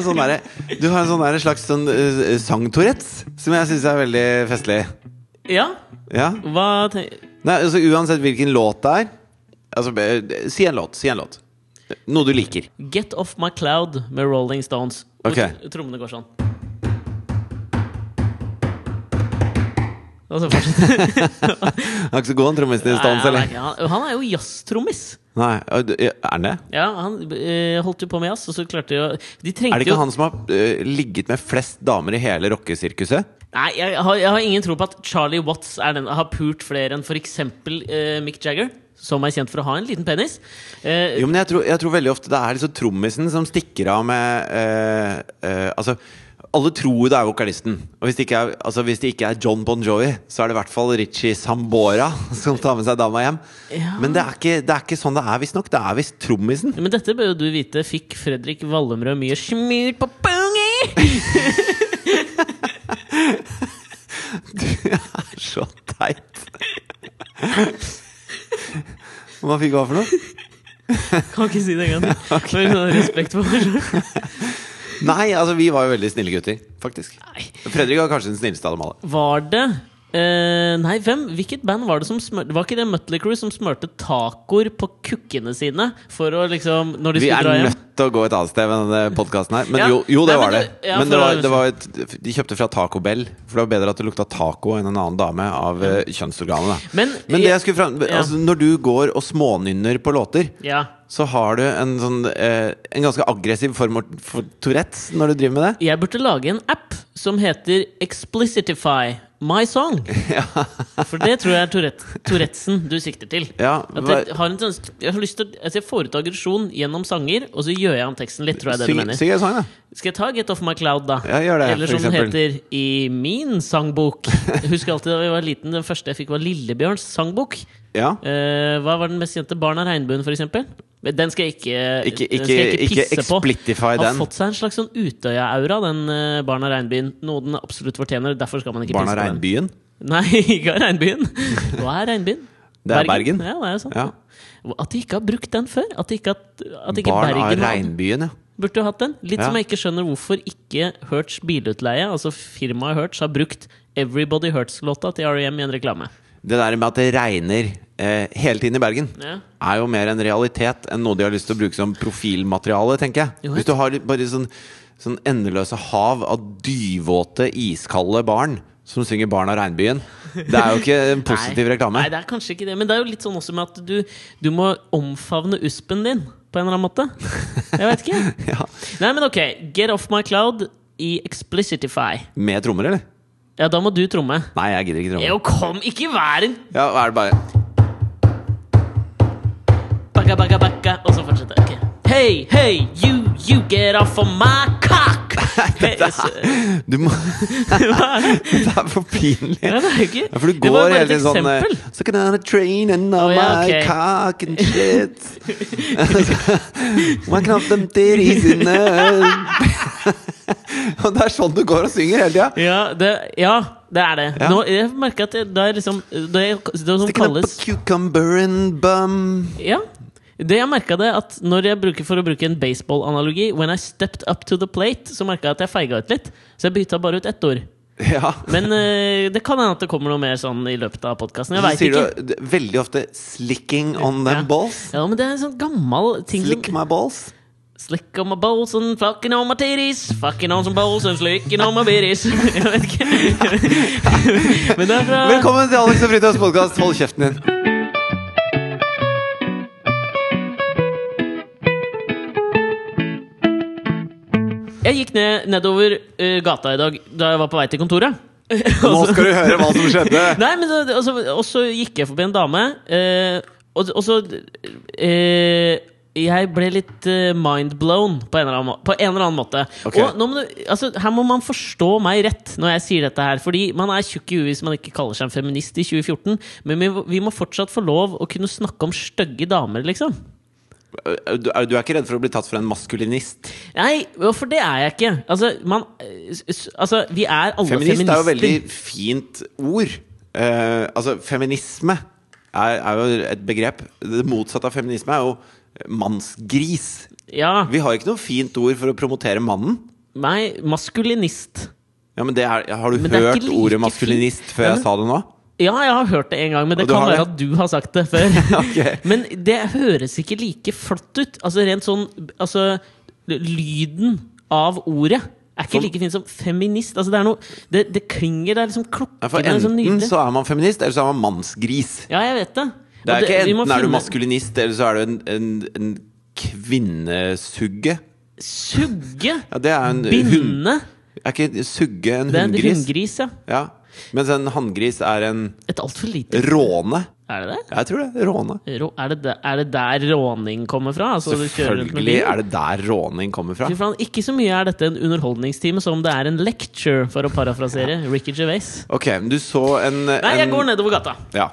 Du har en sånn derre Du har en sånn slags sånn uh, sang-tourettes som jeg syns er veldig festlig. Ja, Ja? hva tenker Nei, altså Uansett hvilken låt det er Altså, eh, Si en låt. Si en låt. Noe du liker. Get Off My Cloud med Rolling Stones. Hvor Ok. trommene går sånn. Og så fortsetter Han er ikke så god, han trommisen i Stones, eller? han, han er jo jazztrommis. Nei, Er han det? Ja, han eh, holdt jo på med jazz, og så klarte de å De trengte Er det ikke jo han som har øh, ligget med flest damer i hele rockesirkuset? Nei, jeg har, jeg har ingen tro på at Charlie Watts er den, har pult flere enn f.eks. Uh, Mick Jagger, som er kjent for å ha en liten penis. Eh, Jo, men jeg tror, jeg tror veldig ofte det er liksom trommisen som stikker av med øh, øh, Altså alle tror det er vokalisten. Og hvis det, ikke er, altså hvis det ikke er John Bon Jovi, så er det i hvert fall Richie Sambora som tar med seg dama hjem. Ja. Men det er, ikke, det er ikke sånn det er, visstnok. Det er visst trommisen. men dette bør jo du vite. Fikk Fredrik Wallemrød mye smurt på pungi? Du er så teit. Hva fikk hva for noe? Kan ikke si det engang. Okay. Med respekt for meg selv. Nei, altså vi var jo veldig snille gutter, faktisk. Nei. Fredrik var kanskje den snilleste av dem alle. Var det eh, Nei, hvem? Hvilket band var det som smørte Var ikke det Mutley Crew som smørte tacoer på kukkene sine for å liksom Når de Vi skulle er dra hjem? nødt til å gå et annet sted med denne podkasten her. Men Ja. jo, jo, det Nei, men var det. ja, Men det var, det var et, de kjøpte fra Taco Bell, for det var bedre at det lukta taco enn en annen dame av ja. kjønnsorganet. Men, Men det jeg skulle fram, Ja. altså, når du går og smånynner på låter, Ja. Så har du en sånn eh, En ganske aggressiv form for Tourettes når du driver med det. Jeg burde lage en app som heter Explicitify my song. For det tror jeg er Tourette, Tourettesen du sikter til. Ja, At jeg, har en tendens, jeg har lyst til altså Jeg får ut aggresjon gjennom sanger, og så gjør jeg om teksten litt. Tror jeg det du mener syng en sang, da. Skal jeg ta Get Off My Cloud, da? Ja, gjør det, Eller som den heter i min sangbok. Jeg husker alltid da jeg var liten Den første jeg fikk, var Lillebjørns sangbok. Ja. Uh, hva var den mest kjente? Barn av regnbuen? Men Den skal jeg ikke, Ikke, den ikke, skal jeg ikke pisse på. explitify Har den. fått seg en slags sånn Utøya-aura, den Barna regnbyen. Noe den absolutt fortjener. Derfor skal man ikke Barna pisse på den. Regnbyen. Nei, ikke av regnbyen. Hva er regnbyen? Det er Bergen. Ja, det er sant. Ja. At de ikke har brukt den før. At, de ikke, at, at ikke Barn Bergen har- Regnbyen, ja. burde hatt den. Litt Ja. som jeg ikke skjønner hvorfor ikke Hertz bilutleie, altså firmaet Hertz, har brukt Everybody Hertz-låta til R.E.M. i en reklame. Det der med at det regner eh, hele tiden i Bergen, Ja. er jo mer en realitet enn noe de har lyst til å bruke som profilmateriale, tenker jeg. Jo, Hvis du har bare sånn, sånn endeløse hav av dyvåte, iskalde barn som synger 'Barn av regnbyen', det er jo ikke en positiv Nei, reklame. Nei, det er kanskje ikke det. Men det er jo litt sånn også med at du, du må omfavne uspen din på en eller annen måte. Jeg vet ikke. Ja. Nei, men ok. Get off my cloud i Explicitify. Med trommer, eller? Ja, da må du tromme. Nei, jeg gidder ikke tromme. Jo, kom! Ikke vær en Ja, er det bare bakka, bakka, bakka Og så fortsette. Okay. Hey, hey, you, you get off of my cock! Du må er det? Er for pinlig. Ja, det er jo ikke Ja, for du går hele tiden sånn So can I on a train and oh, ja, my ok. cock and shit. Whacking up them titties in Og det er sånn du går og synger hele tida. Ja, det, ja, det er det. Ja. Nå, jeg merker at det, det er liksom Det, det som Sticking up a cucumber and bum. Ja. Det jeg merka det at når jeg bruker For å bruke en baseball-analogi When I stepped up to the plate, så merka jeg at jeg feiga ut litt. Så jeg bytta bare ut ett ord. Ja. Men uh, det kan hende at det kommer noe mer sånn i løpet av podkasten. Jeg veit sier ikke. du veldig ofte 'slicking on them Ja. balls'. Ja, men det er en sånn gammel ting Slick my balls. Slick on my balls and fucking on my titties. Fucking on some balls and slicking on my bitties. Jeg vet ikke. Velkommen til Alex og Fridtjofs podkast. Hold kjeften din. Jeg gikk ned, nedover uh, gata i dag da jeg var på vei til kontoret. Nå skal du høre hva som skjedde. Nei, men så- og så, gikk jeg forbi en dame, uh, og, og så uh, Jeg ble litt uh, mindblown på en eller annen, på en eller annen måte. Okay. Og må du, altså, her må man forstå meg rett når jeg sier dette her. Fordi man er tjukk i huet hvis man ikke kaller seg en feminist i 2014. Men vi, vi må fortsatt få lov å kunne snakke om stygge damer, liksom. Du er, ikke redd for å bli tatt for en maskulinist? Nei, for det er jeg ikke. Altså, man, eh, altså vi er alle Feminist feminister. er jo veldig fint ord. Uh, altså, feminisme er, er jo et begrep. Det motsatte av feminisme er jo mannsgris. Ja. Vi har ikke noe fint ord for å promotere mannen. Nei, maskulinist. Ja, men det er, Har du Men hørt like ordet maskulinist før Ja, jeg sa det nå? Ja, jeg har hørt det en gang, men det kan være det? at du har sagt det før. okay. Men det høres ikke like flott ut. Altså rent sånn Altså, lyden av ordet er ikke like fint som feminist. Altså, det er noe Det, det klinger, det er liksom Ja, klokkene er liksom enten sånn så er man feminist, eller så er man mannsgris. Ja, jeg vet det. Det er ikke enten er du maskulinist, eller så er du en, en, en kvinnesugge. Sugge! Ja, det er en. Binde! Er ikke sugge en Det er en hunngris? hunngris, ja. Ja. Mens en hanngris er en Et altfor lite råne. Er det det? Jeg tror det. Råne. Rå, er, det er det der råning kommer fra? Altså, Selvfølgelig er det der råning kommer fra. Ikke så mye er dette en underholdningstime som det er en lecture, for å parafrasere Ricky Gervais. Ok, men du så en, Nei, jeg en går nedover gata. Ja.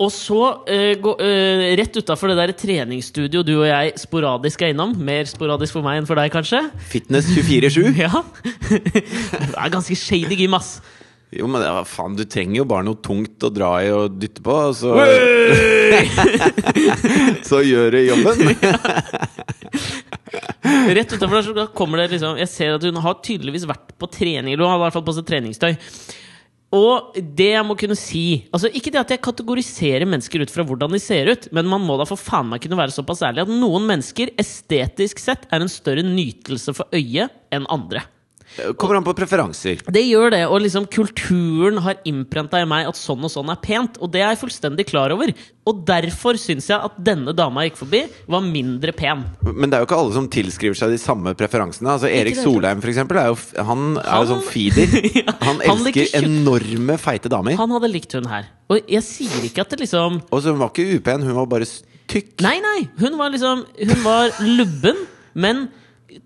Og så, uh, gå, uh, rett utafor det der treningsstudio du og jeg sporadisk er innom Mer sporadisk for meg enn for deg, kanskje? Fitness 24-7. Ja. det er ganske shady gym, ass. Jo, men ja, faen, du trenger jo bare noe tungt å dra i og dytte på, og så, så gjør det jobben. Rett utenfor der så kommer det liksom Jeg ser at hun har tydeligvis vært på trening. Eller hun har i hvert fall på seg treningstøy. Og det jeg må kunne si Altså Ikke det at jeg kategoriserer mennesker ut fra hvordan de ser ut, men man må da for faen meg kunne være såpass ærlig at noen mennesker estetisk sett er en større nytelse for øyet enn andre. Kommer an på preferanser. Det gjør det, og liksom kulturen har innprenta i meg at sånn og sånn er pent. Og det er jeg fullstendig klar over. Og derfor syns jeg at denne dama jeg gikk forbi, var mindre pen. Men det er jo ikke alle som tilskriver seg de samme preferansene. Altså Erik Solheim, for eksempel, er jo, han, han er jo sånn feeder. Ja, Han han elsker han enorme, feite damer. Han hadde likt hun her. Og jeg sier ikke at det liksom Og så hun var ikke upen, hun var bare tykk. Nei, nei! Hun var liksom Hun var lubben, men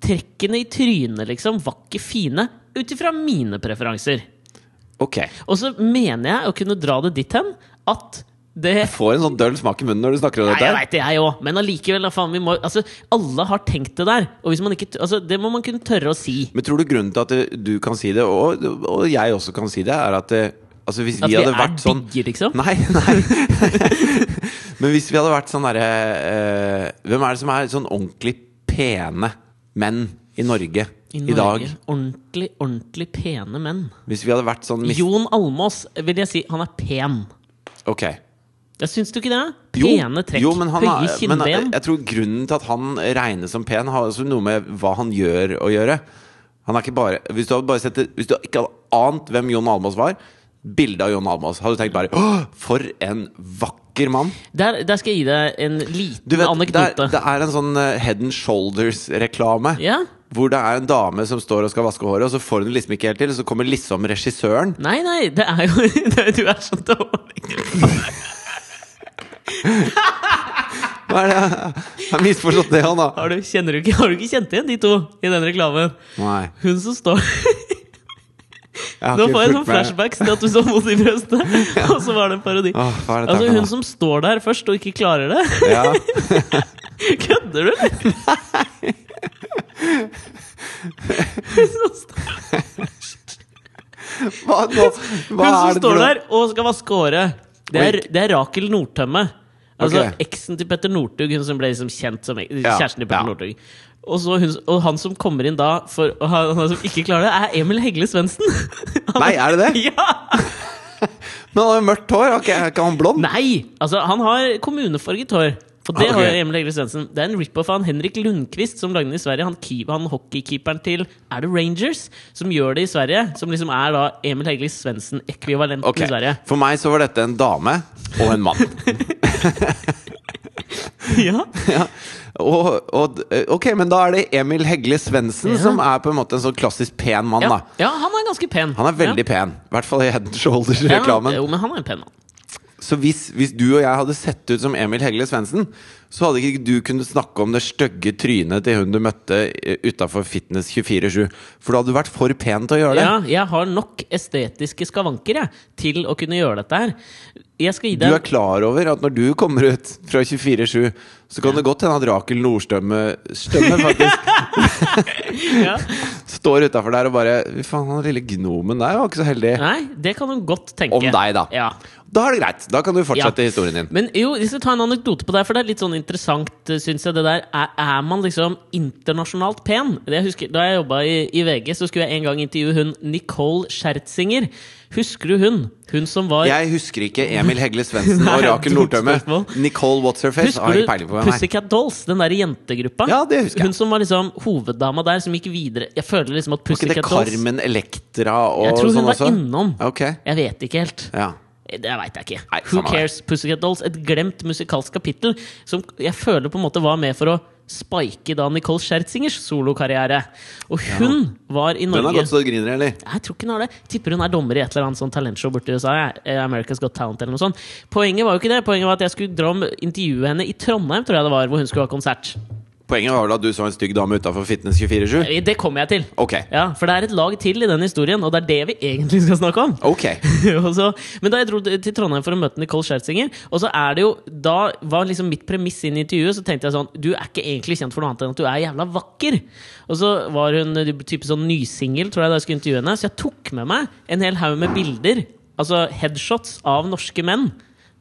trekkene i trynet, liksom, var ikke fine. Ut ifra mine preferanser. Ok. Og så mener jeg å kunne dra det dit hen at det Jeg får en sånn døll smak i munnen når du snakker om Nei, dette. jeg vet det, jeg òg. Men allikevel, altså, alle har tenkt det der. Og ikke, altså, det må man kunne tørre å si. Men tror du grunnen til at du kan si det, og, og jeg også kan si det, er at altså hvis At vi vi hadde er vært sånn digge, liksom. Nei, nei. Men hvis vi hadde vært sånn derre eh, Hvem er det som er sånn ordentlig pene menn i Norge i, Norge, dag? Ordentlig, ordentlig pene menn. Hvis vi hadde vært sånn mis Jon Almås vil jeg si han er pen. Ok. Jeg Syns du ikke det? Pene trekk, jo, men han høye men kinnben. jeg tror grunnen til at han regnes som pen, har også noe med hva han gjør å gjøre. Han er ikke bare Hvis du hadde bare sett det, Hvis du ikke hadde ant hvem Jon Almaas var, bilde av Jon Almaas, hadde du tenkt bare Åh, for en vakker mann! Der, der skal jeg gi deg en liten Du vet, det anekdote. det er en sånn eh, Head and Shoulders-reklame. Ja? Hvor det er en dame som står og skal vaske håret, og så får hun det liksom ikke helt til. Og så kommer liksom regissøren. Nei, nei, det er jo det, Du er så dårlig. Hva er det? Jeg har misforstått det, han da. Har du, kjenner du ikke, har du ikke kjent igjen de to i den reklamen? Nei. Hun som står Nå får jeg sånn flashbacks til at du så mot i brøstet, og så var det en parodi. Åh, er Altså Hun som står der først og ikke klarer det. Ja. Kødder du, eller? Nei! Hva, nå, hva Hun som det står der og skal vaske håret, det er, det er Rakel Nordtømme. Altså okay. eksen til Petter Northug, hun som ble liksom kjent som kjæresten til Petter ja. Northug. Og, så hun, og han som kommer inn da for og han, han som ikke klarer det, er Emil Hegle Svendsen. Nei, er det det? Ja! Men han har jo mørkt hår, ok, er ikke han blond? Nei! Altså, han har kommunefarget hår. For det Ah, ok. har Emil Hegle Svendsen. Det er en rip-off av Henrik Lundqvist som lagde den i Sverige. Han, keep, han hockeykeeperen til Er det Rangers? Som gjør det i Sverige. Som liksom er da Emil Hegle Svendsen-ekvivalenten okay. i Sverige. For meg så var dette en dame og en mann. Ja. ja. Og, og, ok, men da er det Emil Hegle Svendsen Ja. som er på en måte en sånn klassisk pen mann, Ja. da. ja, han er ganske pen. Han er veldig pen. I hvert fall i Head Shoulders-reklamen. Ja, jo, men han er en pen mann. Så hvis, hvis du og jeg hadde sett ut som Emil Hegle Svendsen, så hadde ikke du kunnet snakke om det stygge trynet til hun du møtte utafor Fitness 24-7. For da hadde du vært for pen til å gjøre det. Ja, jeg har nok estetiske skavanker jeg, til å kunne gjøre dette her. Du er klar over at når du kommer ut fra 24-7, så kan det godt hende at Rakel Nordstømme Stømme faktisk ja. står utafor der og bare Fy faen, han lille gnomen der var ikke så heldig. Nei, det kan hun godt tenke. Om deg, da. Ja. Da er det greit. Da kan du fortsette Ja. historien din. Men jo, vi skal ta en anekdote på det, for det er litt sånn interessant, syns jeg. det der er, er man liksom internasjonalt pen? Det jeg husker, Da jeg jobba i, i VG, så skulle jeg en gang intervjue hun Nicole Scherzinger. Husker du hun? Hun som var Jeg husker ikke Emil Hegle Svendsen og Rakel Nordtømme. Nicole What's Her Face har jeg peiling på hvem er. Pussycat Dolls? Den der jentegruppa? Ja, det husker jeg. Hun som var liksom hoveddama der, som gikk videre. Jeg føler liksom at Pussycat Dolls Var ikke det Carmen Electra og Jeg tror hun sånn var også? innom. Ok, Jeg vet ikke helt. ja. Det veit jeg ikke. Nei, Who. Cares Pussycat Dolls? Et glemt musikalsk kapittel som jeg føler på en måte var med for å spike da Nicole Schertzingers solokarriere. Og hun var i Norge Den har gått så det griner, eller? jeg tror ikke hun har det. Tipper hun er dommer i et eller annet sånn talentshow borti USA. eh, America's Got Talent eller noe sånt. Poenget var jo ikke det. Poenget var at jeg skulle dra om intervjue henne i Trondheim, tror jeg det var, hvor hun skulle ha konsert. Poenget var vel at du så en stygg dame utafor Fitness 24-7? Eh, Det kommer jeg til. Okay. Ja, For det er et lag til i den historien, og det er det vi egentlig skal snakke om. Okay. så, men da jeg dro til Trondheim for å møte Nicole Scherzinger Og så er det jo Da var liksom mitt premiss inn i intervjuet, så tenkte jeg sånn Du er ikke egentlig kjent for noe annet enn at du er jævla vakker. Og så var hun eh, type sånn nysingel, tror jeg, da jeg skulle intervjue henne. Så jeg tok med meg en hel haug med bilder, altså headshots, av norske menn.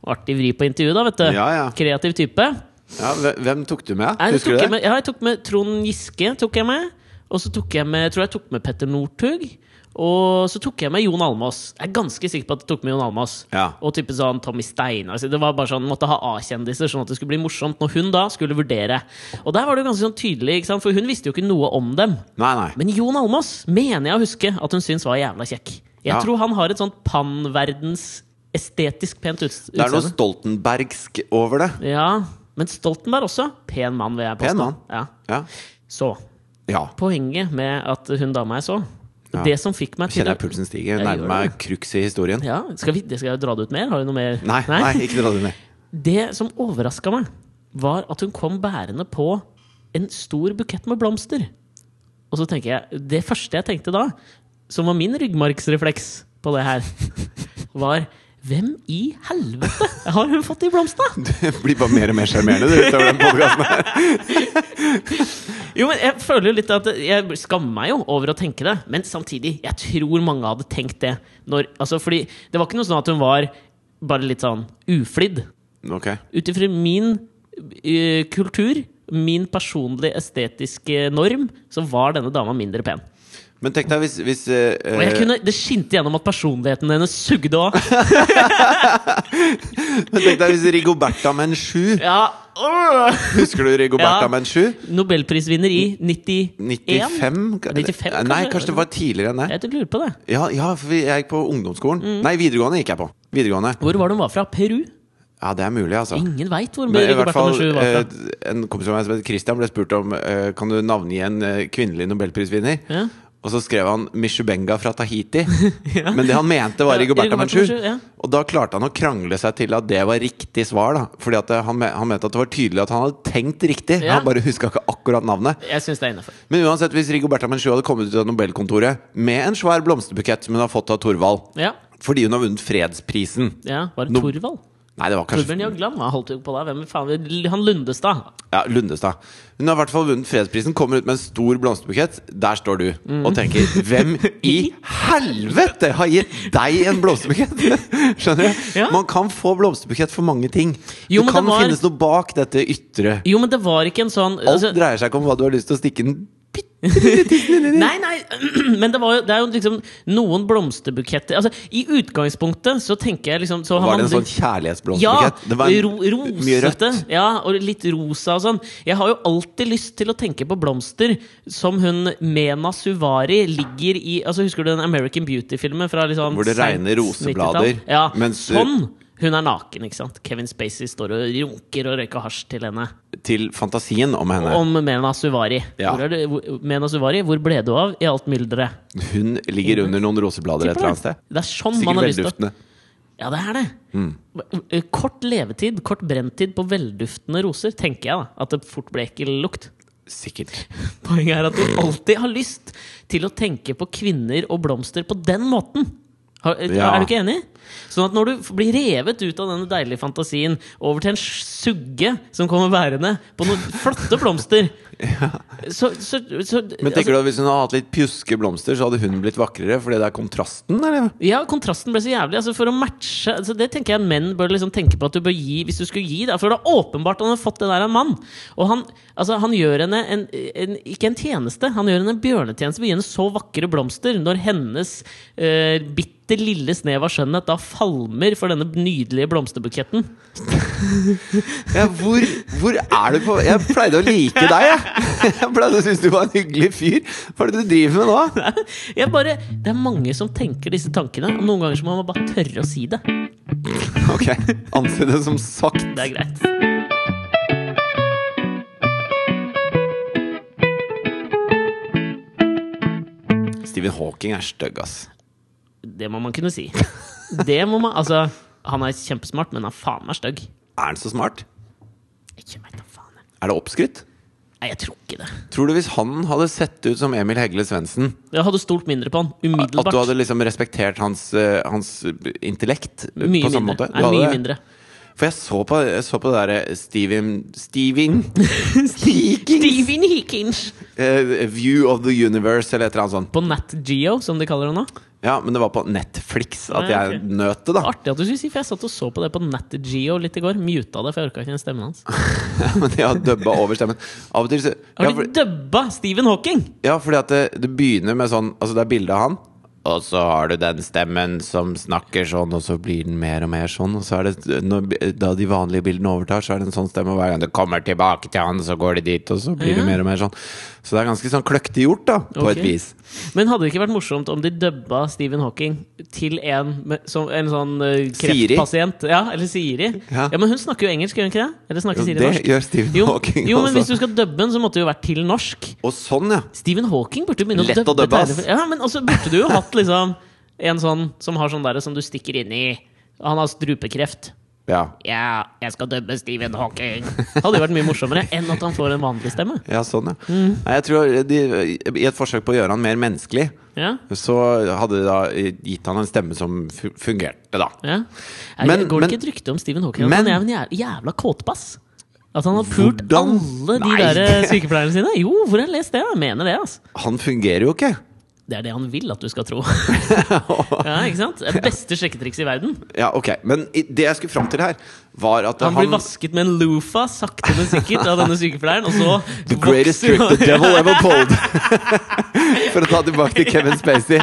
Artig vri på intervjuet, da, vet du. Ja, ja. Kreativ type. Ja, hvem tok du med? Nei, Husker du jeg med, ja, jeg tok med Trond Giske. tok jeg med Og så tok jeg med, tror jeg tok med Petter Northug. Og så tok jeg med Jon Almaas. Jeg er ganske sikker på at jeg tok med Jon Almaas. Ja. Og type sånn Tommy Steinar. Det var bare sånn, måtte ha A-kjendiser, sånn at det skulle bli morsomt når hun da skulle vurdere. Og der var det jo ganske sånn tydelig, for hun visste jo ikke noe om dem. Nei, nei. Men Jon Almaas mener jeg å huske at hun syntes var jævla kjekk. Jeg Ja. tror han har et sånt pannverdens estetisk pent utseende. Det er noe. Stoltenbergsk over det. Ja, men Stoltenberg også. Pen mann, vil jeg påstå. Pen mann. Ja. Ja. Så ja. poenget med at hun dama jeg så. Det som fikk meg til Kjenner jeg pulsen stiger. Nærmer meg crux i historien. ja, skal, vi, det skal jeg dra det ut mer? Har du noe mer? Nei, nei, ikke dra det ut mer. Det som overraska meg, var at hun kom bærende på en stor bukett med blomster. Og så tenker jeg Det første jeg tenkte da, som var min ryggmargsrefleks på det her, var hvem i helvete har hun fått de blomstene? Det blir bare mer og mer sjarmerende utover den podkasten her. Jo, men Jeg føler jo litt at Jeg skammer meg jo over å tenke det, men samtidig, jeg tror mange hadde tenkt det. Når, altså, fordi det var ikke noe sånn at hun var bare litt sånn uflidd. Okay. Ut ifra min eh, kultur, min personlige estetiske norm, så var denne dama mindre pen. Men tenk deg hvis, hvis uh, Og jeg kunne, det skinte gjennom at personligheten hennes sugde òg. Men tenk deg hvis Rigoberta Menchú Ja. Husker du Rigoberta Ja. sju? Nobelprisvinner i 91? 95? 95 Nei, kanskje? kanskje det var tidligere enn det. Jeg lurer på det. Ja, ja, for jeg gikk på ungdomsskolen. Mm. Nei, videregående gikk jeg på. Videregående. Hvor var det hun var fra? Peru? Ja, det er mulig, altså. Ingen veit hvor Men Rigoberta sju var fra. eh, En kompis av meg som heter Christian ble spurt om eh, Kan du navngi en eh, kvinnelig nobelprisvinner. Ja. Og så skrev han Mishubenga fra Tahiti. Men det han mente, var Ja, Rigoberta. Menchú, ja. Og da klarte han å krangle seg til at det var riktig svar. da Fordi eh, han, han mente at det var tydelig at han hadde tenkt riktig. Ja. Han bare huska ikke akkurat navnet. Jeg synes det er innafor. Men uansett, hvis Rigoberta Menchú hadde kommet ut av Nobelkontoret med en svær blomsterbukett som hun har fått av Thorvald Ja. fordi hun har vunnet fredsprisen ja. Var det No- Thorvald? Nei, det var kanskje Torbjørn Jagland? Holdt jo på da? Hvem faen? Han Lundestad. Ja, Lundestad. Hun har i hvert fall vunnet fredsprisen, kommer ut med en stor blomsterbukett. Der står du Mm. og tenker Hvem i helvete har gitt deg en blomsterbukett?! Skjønner du? Ja. Man kan få blomsterbukett for mange ting. Jo, det kan det var- finnes noe bak dette ytre. Jo, men det var ikke en sånn Alt altså, dreier seg ikke om hva du har lyst til å stikke den Nei, nei, men det, var jo, det er jo liksom noen blomsterbuketter altså, I utgangspunktet så tenker jeg liksom så har Var det man en sånn kjærlighetsblomsterbukett? Ja! Det var en- ro, mye rosete. rødt. Ja, og litt rosa og sånn. Jeg har jo alltid lyst til å tenke på blomster som hun Mena Suvari ligger i altså Husker du den American Beauty-filmen? fra liksom Hvor det regner roseblader, Ja, mens- sånn! Hun er naken, ikke sant? Kevin Spacey står og runker og røyker hasj til henne. Til fantasien om henne. Om Mena Suvari. Ja. Hvor er det, hvor, Mena Suvari, hvor ble du av i alt mylderet? Hun ligger under noen roseblader et eller annet sted. Det er sånn man har lyst til. Ja, det er det. Mm. Kort levetid, kort brenntid på velduftende roser, tenker jeg da. At det fort ble ekkel lukt. Sikkert. Poenget er at du alltid har lyst til å tenke på kvinner og blomster på den måten. Har, Ja. Er du ikke enig? Sånn at når du blir revet ut av denne deilige fantasien over til en sugge som kommer bærende på noen flotte blomster Så, så, så Men altså, tenker du at Hvis hun hadde hatt litt pjuske blomster, så hadde hun blitt vakrere fordi det er kontrasten? Eller? Ja, kontrasten ble så jævlig. Altså For å matche altså Det tenker jeg menn bør liksom tenke på at du bør gi hvis du skulle gi det. For det er åpenbart at han har fått det der av en mann. Og han, altså, han gjør henne en, en, ikke en tjeneste, han gjør henne en bjørnetjeneste ved å gi henne så vakre blomster når hennes uh, bitte lille snev av skjønnhet da falmer for denne nydelige blomsterbuketten. Ja, hvor, hvor er du på Jeg pleide å like deg, jeg! Jeg pleide å synes du var en hyggelig fyr. Hva er det du driver med nå? Jeg bare, det er mange som tenker disse tankene, og noen ganger så må man bare tørre å si det. Ok, Anse det som sagt. Det er greit. Stephen Hawking er stygg, ass. Det må man kunne si. Det må man, altså Han er kjempesmart, men han er faen meg stygg. Er han så smart? Ikke meg da faen. jeg. Er det oppskrytt? Nei, jeg tror ikke det. Tror du hvis han hadde sett ut som Emil Hegle Svendsen, Jeg hadde stolt mindre på han. Umiddelbart. at du hadde liksom respektert hans, eh, hans intellekt mye på samme mindre. måte? Du Nei, hadde mye det? mindre. For jeg så på, jeg så på det derre Steven Steven Steven Hikins eh, View of the Universe, eller et eller annet sånt. På Nat Geo, som de kaller det nå. Ja, men det var på Netflix at Ja, jeg ok. nøt det, da. Artig at du skulle si, for jeg satt og så på det på Nat Geo litt i går. Muta det, for jeg orka ikke den stemmen hans. men jeg har dubba over stemmen. Av og til så ja, Har for, de dubba Stephen Hawking?! ja, fordi at det, det begynner med sånn Altså, det er bilde av han. Og så har du den stemmen som snakker sånn, og så blir den mer og mer sånn. Og så er det, når, da de vanlige bildene overtar, så er det en sånn stemme. Og hver gang det kommer tilbake til han, så går det dit, og så blir det mer og mer sånn. Så det er ganske sånn kløktig gjort, da, på okay. et vis. Men hadde det ikke vært morsomt om de dubba Stephen Hawking til en, som en sånn kreftpasient? Siri? Ja, eller Siri. Ja. Ja. Men hun snakker jo engelsk, gjør hun ikke det? Eller snakker Jo, Siri det norsk? gjør Stephen jo, Hawking jo, men også. hvis du skal dubbe den, så måtte det jo vært til norsk. Og sånn, ja. Stephen Hawking burde jo begynne Lett å å dubbe dubbe, ass. Ja, men også burde du jo hatt liksom en sånn som har sånn derre som du stikker inn i. Han har strupekreft. Ja. Ja, jeg skal dømme Stephen Hawking. Hadde jo vært mye morsommere enn at han får en vanlig stemme. Ja, sånn, ja. Mm. Jeg tror de, I et forsøk på å gjøre han mer menneskelig, Ja, så hadde de da gitt han en stemme som fungerte, da. ja. Jeg, Men- går det men- ikke et rykte om Stephen Hawking? Men- han er en jævla, kåtbass? At han har pult alle de Nei. der eh, sykepleierne sine? Jo, hvor har jeg lest det? Jeg mener det, altså. Han fungerer jo ikke. Det er det han vil at du skal tro. ja, ikke sant? Beste sjekketriks i verden. Ja, ok, Men det jeg skulle fram til her, var at Han blir vasket med en loofa, sakte, men sikkert, av denne sykepleieren, og så The greatest trick the devil ever pulled. For å ta tilbake til Kevin Spacey.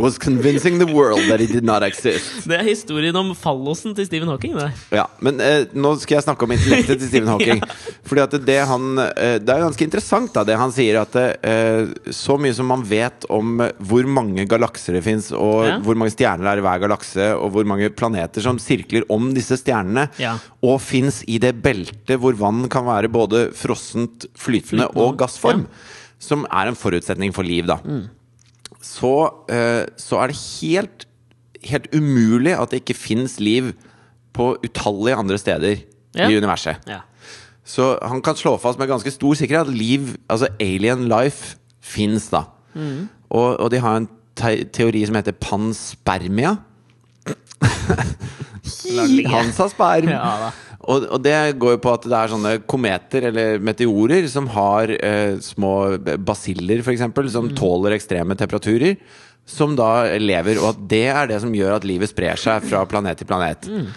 Was convincing the world that he did not exist. Det er historien om fallosen til Stephen Hawking. Det. Ja, Men eh, nå skal jeg snakke om intellektet til Stephen Hawking. Fordi at det han eh, Det er ganske interessant, da, det han sier. At eh, så mye som man vet om hvor mange galakser det fins, og Ja. hvor mange stjerner det er i hver galakse, og hvor mange planeter som sirkler om disse stjernene, Ja. og fins i det beltet hvor vann kan være både frossent, flytende og gassform, ja. som er en forutsetning for liv, da. Så, eh, så er det helt, helt umulig at det ikke fins liv på utallige andre steder Ja. i universet. Ja. Så han kan slå fast med ganske stor sikkerhet at liv, altså alien life, fins da. Mm. Og, og de har en te teori som heter panspermia. Han sa sperm! Ja. Og, og det går jo på at det er sånne kometer eller meteorer som har eh, små basiller, f.eks., som Mm. tåler ekstreme temperaturer. Som da lever, og at det er det som gjør at livet sprer seg fra planet til planet. Mm.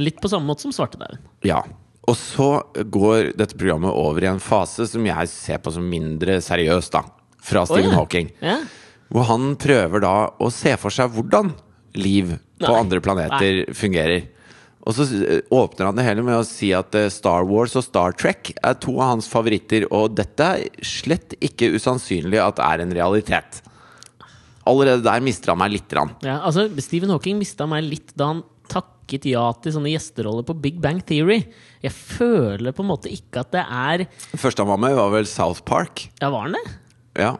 Litt på samme måte som svartedauden. Ja. Og så går dette programmet over i en fase som jeg ser på som mindre seriøs, da. Fra Stephen ja. Hawking. Ja. Hvor han prøver da å se for seg hvordan liv på Nei. andre planeter fungerer. Og så eh, åpner han det hele med å si at eh, Star Wars og Star Trek er to av hans favoritter, og dette er slett ikke usannsynlig at er en realitet. Allerede der mister han meg litt. Ja, altså, Stephen Hawking mista meg litt da han takket ja til sånne gjesteroller på Big Bang Theory. Jeg føler på en måte ikke at det er Første han var med, var vel South Park. Ja, var han det? Ja,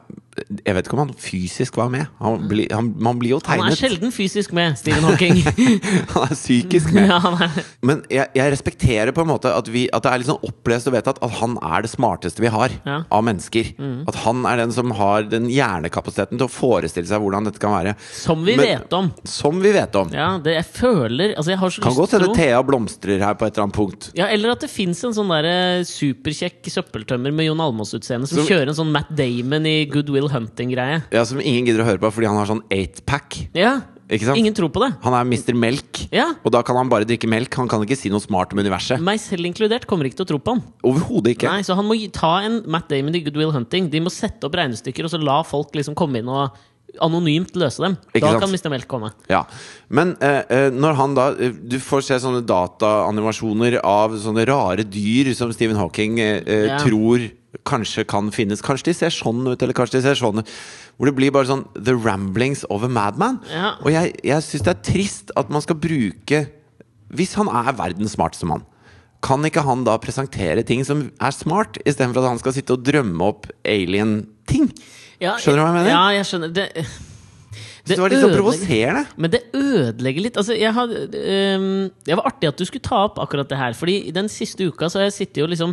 Jeg vet ikke om han fysisk var med. Han bli, han, man blir jo tegnet Han er sjelden fysisk med, Stephen Hawking. Han er psykisk med. ja, er. Men jeg, jeg respekterer på en måte at, vi, at det er litt sånn opplest og vedtatt at han er det smarteste vi har Ja. av mennesker. At han er den som har den hjernekapasiteten til å forestille seg hvordan dette kan være. Som vi Men- vet om. Som vi vet om. Ja, det, jeg føler Altså, jeg har så Kan godt hende Thea blomstrer her på et eller annet punkt. ja, Eller at det fins en sånn der eh, superkjekk søppeltømmer med Jon Almaas-utseende som Som- kjører en sånn Matt Damon i Good Will Hunting-greie. Ja, Som ingen gidder å høre på fordi han har sånn eightpack. Ja, Ikke sant? Ingen tror på det. Han er Mr. Melk, Ja. og da kan han bare drikke melk. Han kan ikke si noe smart om universet. Meg selv inkludert kommer ikke til å tro på han. Overhodet ikke. Nei, Så han må ta en Matt Damon i Goodwill Hunting. De må sette opp regnestykker og så la folk liksom komme inn og anonymt løse dem. Ikke da sant? kan Mr. Melk komme. Ja, Men eh, eh, når han da eh, Du får se sånne dataanimasjoner av sånne rare dyr som Stephen Hawking eh, eh, Ja. tror kanskje kan finnes. Kanskje de ser sånn ut, eller kanskje de ser sånn ut. Hvor det blir bare sånn The ramblings of a madman. Ja. Og jeg, jeg syns det er trist at man skal bruke Hvis han er verdens smarteste mann, kan ikke han da presentere ting som er smart, istedenfor at han skal sitte og drømme opp alien-ting? Ja, Skjønner du hva jeg mener? Ja, jeg skjønner. Det, det, det var litt sånn provoserende. Men det ødelegger litt. Altså, jeg had, um, det var artig at du skulle ta opp akkurat det her. Fordi den siste uka så har jeg sittet og liksom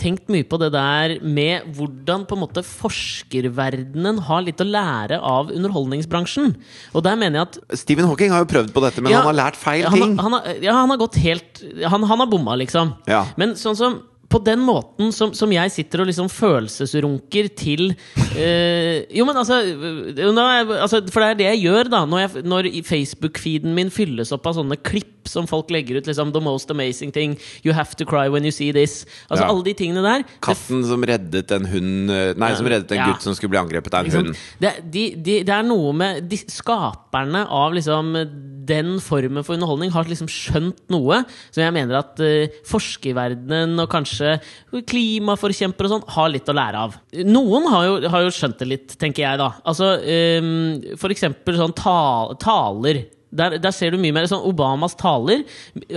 tenkt mye på det der med hvordan på en måte forskerverdenen har litt å lære av underholdningsbransjen. Og der mener jeg at Stephen Hawking har jo prøvd på dette, men Ja, han har lært feil ting. han. Han har, ja, han har gått helt Han, han har bomma, liksom. Ja. Men sånn som på den måten som, som jeg sitter og liksom følelsesrunker til eh, Jo, men altså, jeg- altså For det er det jeg gjør, da. Når, jeg, når Facebook-feeden min fylles opp av sånne klipp som folk legger ut. liksom The most amazing thing. You have to cry when you see this. Altså Ja. Alle de tingene der. det Katten som reddet en hund Nei, Nei, som reddet en Ja. gutt som skulle bli angrepet av en liksom, hund. Det, de, de, det er noe med de, Skaperne av liksom den formen for underholdning har liksom skjønt noe som jeg mener at uh, forskerverdenen og kanskje klimaforkjempere og sånn har litt å lære av. Noen har jo, har jo skjønt det litt, tenker jeg da. Altså, um, for eksempel sånn tal taler. Der, der ser du mye mer sånn Obamas taler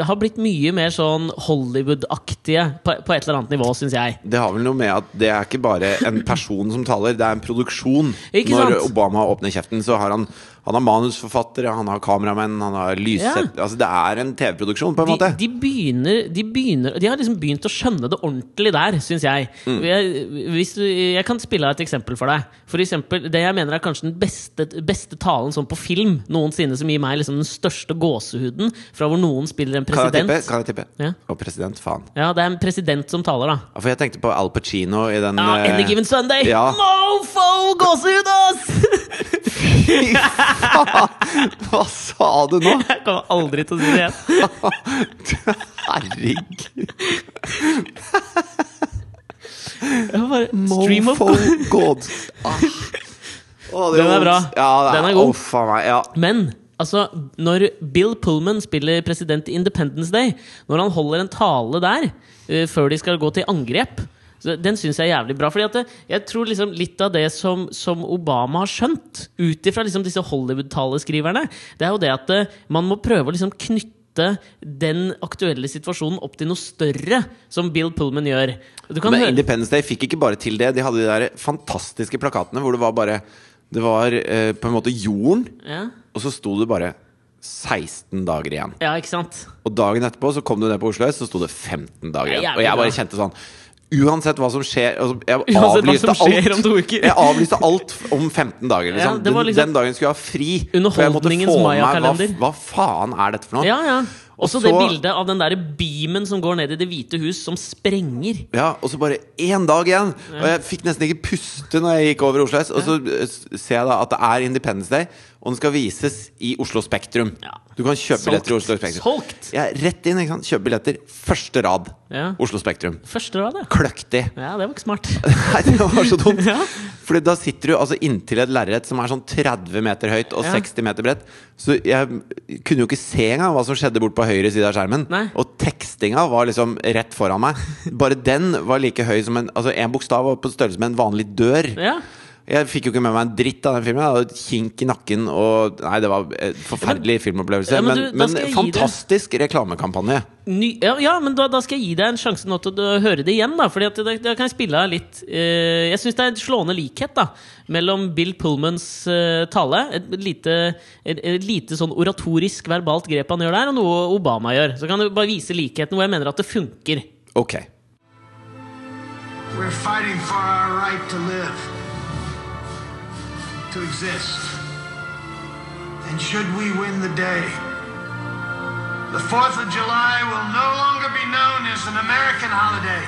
har blitt mye mer sånn Hollywood-aktige på, på et eller annet nivå, syns jeg. Det har vel noe med at det er ikke bare en person som taler, det er en produksjon. Ikke Når? Obama åpner kjeften, så har han Han har manusforfattere, han har kameramenn, han har lyssett Ja. Altså, det er en TV-produksjon, på en de, måte. de begynner De begynner De har liksom begynt å skjønne det ordentlig der, syns jeg. Mm. jeg. Hvis jeg kan spille av et eksempel for deg. For eksempel, Det jeg mener er kanskje den beste, beste talen sånn på film noensinne, som gir meg liksom den største gåsehuden fra hvor noen spiller en president. Kan jeg tippe? Ja. Å, president, faen. Ja, det er en president som taler, da. For jeg tenkte på Al Pacino i den Ja, eh, Any Given Sunday! ja. Mofo! Gåsehud, ass! Hva sa du nå? Jeg kommer aldri til å si det igjen. Herregud. Bare Stream of God. Ah. Oh, det Den er bra. Ja, det Den er god. Oh, meg. Ja. Men altså, når Bill Pullman spiller president i Independence Day, når han holder en tale der uh, før de skal gå til angrep så Den syns jeg er jævlig bra. Fordi det, jeg tror liksom litt av det som, som Obama har skjønt, ut ifra liksom disse Hollywood-taleskriverne, det er jo det at eh, man må prøve å liksom knytte den aktuelle situasjonen opp til noe større, som Bill Pullman gjør. Du kan Men høre Independence Day fikk ikke bare til det. De hadde de der fantastiske plakatene hvor det var bare Det var eh, på en måte jorden, ja. og så sto det bare 16 dager igjen. ja, ikke sant? Og dagen etterpå så kom du ned på Oslo S, så sto det 15 dager er igjen. Og jeg bare kjente sånn Uansett hva som skjer altså, Jeg avlyste som skjer alt. Jeg avlyste alt om 15 dager. Ja, Liksom. den, liksom den dagen skulle jeg ha fri. for jeg måtte få med meg Hva, hva faen er dette for noe? Ja, ja. Også så, det bildet av den der beamen som går ned i Det hvite hus, som sprenger. Ja, og så bare én dag igjen! Og jeg fikk nesten ikke puste når jeg gikk over Oslo S. Og så eh, ser jeg da at det er Independence Day, og den skal vises i Oslo Spektrum. Ja. Du kan kjøpe billetter i Oslo Spektrum. Solgt! Er rett inn, ikke sant? Kjøpe billetter. Første rad. Ja. Oslo Spektrum. Første rad, ja. Kløktig. Ja, det var ikke smart. Nei, det var så dumt. Ja. Fordi da sitter du altså inntil et lerret som er sånn 30 meter høyt og Ja. 60 meter bredt. Så jeg kunne jo ikke se engang hva som skjedde bort på høyre side av skjermen. Nei. Og tekstinga var liksom rett foran meg. Bare den var like høy som en Altså en bokstav var på størrelse med en vanlig dør. Ja. Jeg fikk jo ikke med meg en dritt av den filmen. Jeg hadde kink i nakken og Nei, det var en forferdelig filmopplevelse. Ja, men men, du, men, men, fantastisk deg... reklamekampanje. Ny, ja, ja, men da, da skal jeg gi deg en sjanse nå til å høre det igjen. da Fordi at da, da kan jeg spille av litt eh, Jeg syns det er en slående likhet da mellom Bill Pullmans eh, tale, et lite, et, et lite sånn oratorisk verbalt grep han gjør der, og noe Obama gjør. Så kan du bare vise likheten hvor jeg mener at det funker. Ok. We're fighting for our right to live, to exist. And should we win the day, the 4th of July will no longer be known as an American holiday,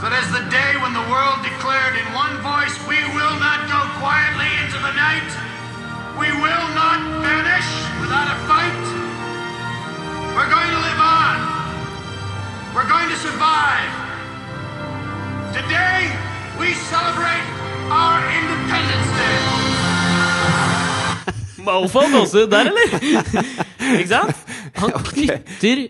but as the day when the world declared in one voice, we will not go quietly into the night. We will not vanish without a fight. We're going to live on. We're going to survive. Today, we celebrate our Independence Day. Mofo gåsehud der, eller? Ikke sant? Han knytter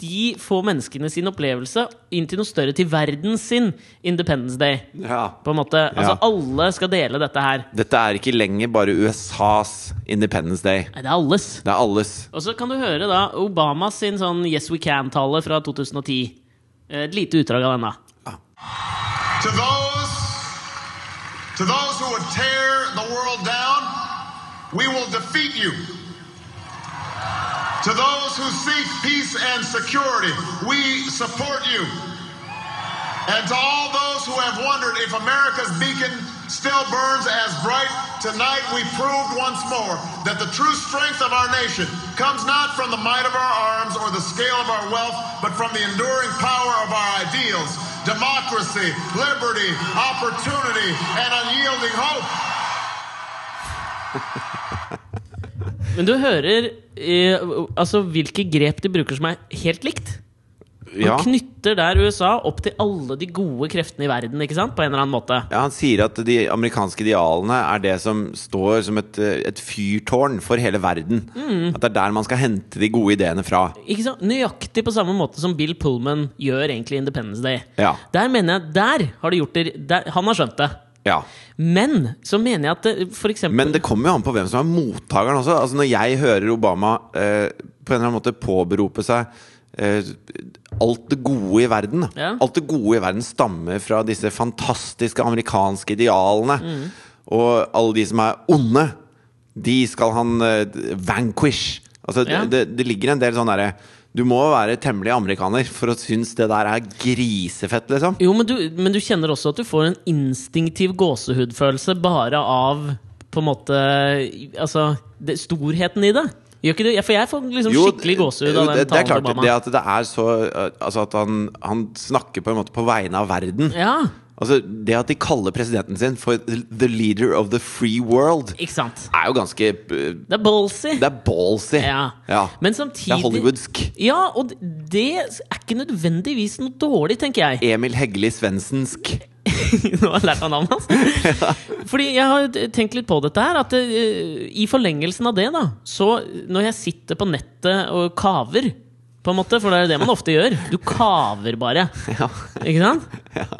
de få menneskene sin opplevelse inn til noe større, til verden sin Independence Day. Ja. På en måte, altså Ja. Alle skal dele dette her. Dette er ikke lenger bare USAs Independence Day. Nei, det er alles. Det er alles. Og så kan du høre da Obamas sin sånn Yes We Can-tale fra 2010. Et lite utdrag av den, da. To those, who would tear the world down, we will defeat you. To those who seek peace and security, we support you. And to all those who have wondered if America's beacon still burns as bright, tonight we proved once more that the true strength of our nation comes not from the might of our arms or the scale of our wealth, but from the enduring power of our ideals democracy, liberty, opportunity, and unyielding hope. Men du hører eh, altså hvilke grep de bruker som er helt likt. Han Ja. knytter der USA opp til alle de gode kreftene i verden, ikke sant? På en eller annen måte. Ja, Han sier at de amerikanske idealene er det som står som et, eh, et fyrtårn for hele verden. Mm. At det er der man skal hente de gode ideene fra. Ikke sant? Nøyaktig på samme måte som Bill Pullman gjør egentlig Independence Day. Ja. Der mener jeg, der har de gjort det der, Han har skjønt det. Ja. Men så mener jeg at det, for eksempel Men det kommer jo an på hvem som er mottakeren også. Altså Når jeg hører Obama eh, på en eller annen måte påberope seg eh, alt det gode i verden. Ja. Alt det gode i verden stammer fra disse fantastiske amerikanske idealene. Mm. Og alle de som er onde, de skal han eh, vanquish. Altså Ja. det, det ligger en del sånn derre Du må være temmelig amerikaner for å synes det der er grisefett, liksom. Jo, men du, men du kjenner også at du får en instinktiv gåsehudfølelse bare av på en måte Altså det, storheten i det. Gjør ikke du? Ja, For jeg får liksom Jo, skikkelig gåsehud av den det talen til Obama. det at det er så uh, Altså at han, han snakker på en måte på vegne av verden. Ja, Altså Det at de kaller presidenten sin for the leader of the free world, ikke sant? er jo ganske uh, Det er ballsy. Det er ballsy. Ja. Men Det er hollywoodsk. Ja, og det er ikke nødvendigvis noe dårlig, tenker jeg. Emil Heggeli Svendsensk. Nå har jeg lært meg navnet hans. Fordi jeg har tenkt litt på dette her. At eh, i forlengelsen av det, da Så når jeg sitter på nettet og kaver på en måte, For det er jo det man ofte gjør. Du kaver bare. Ja. Ikke sant?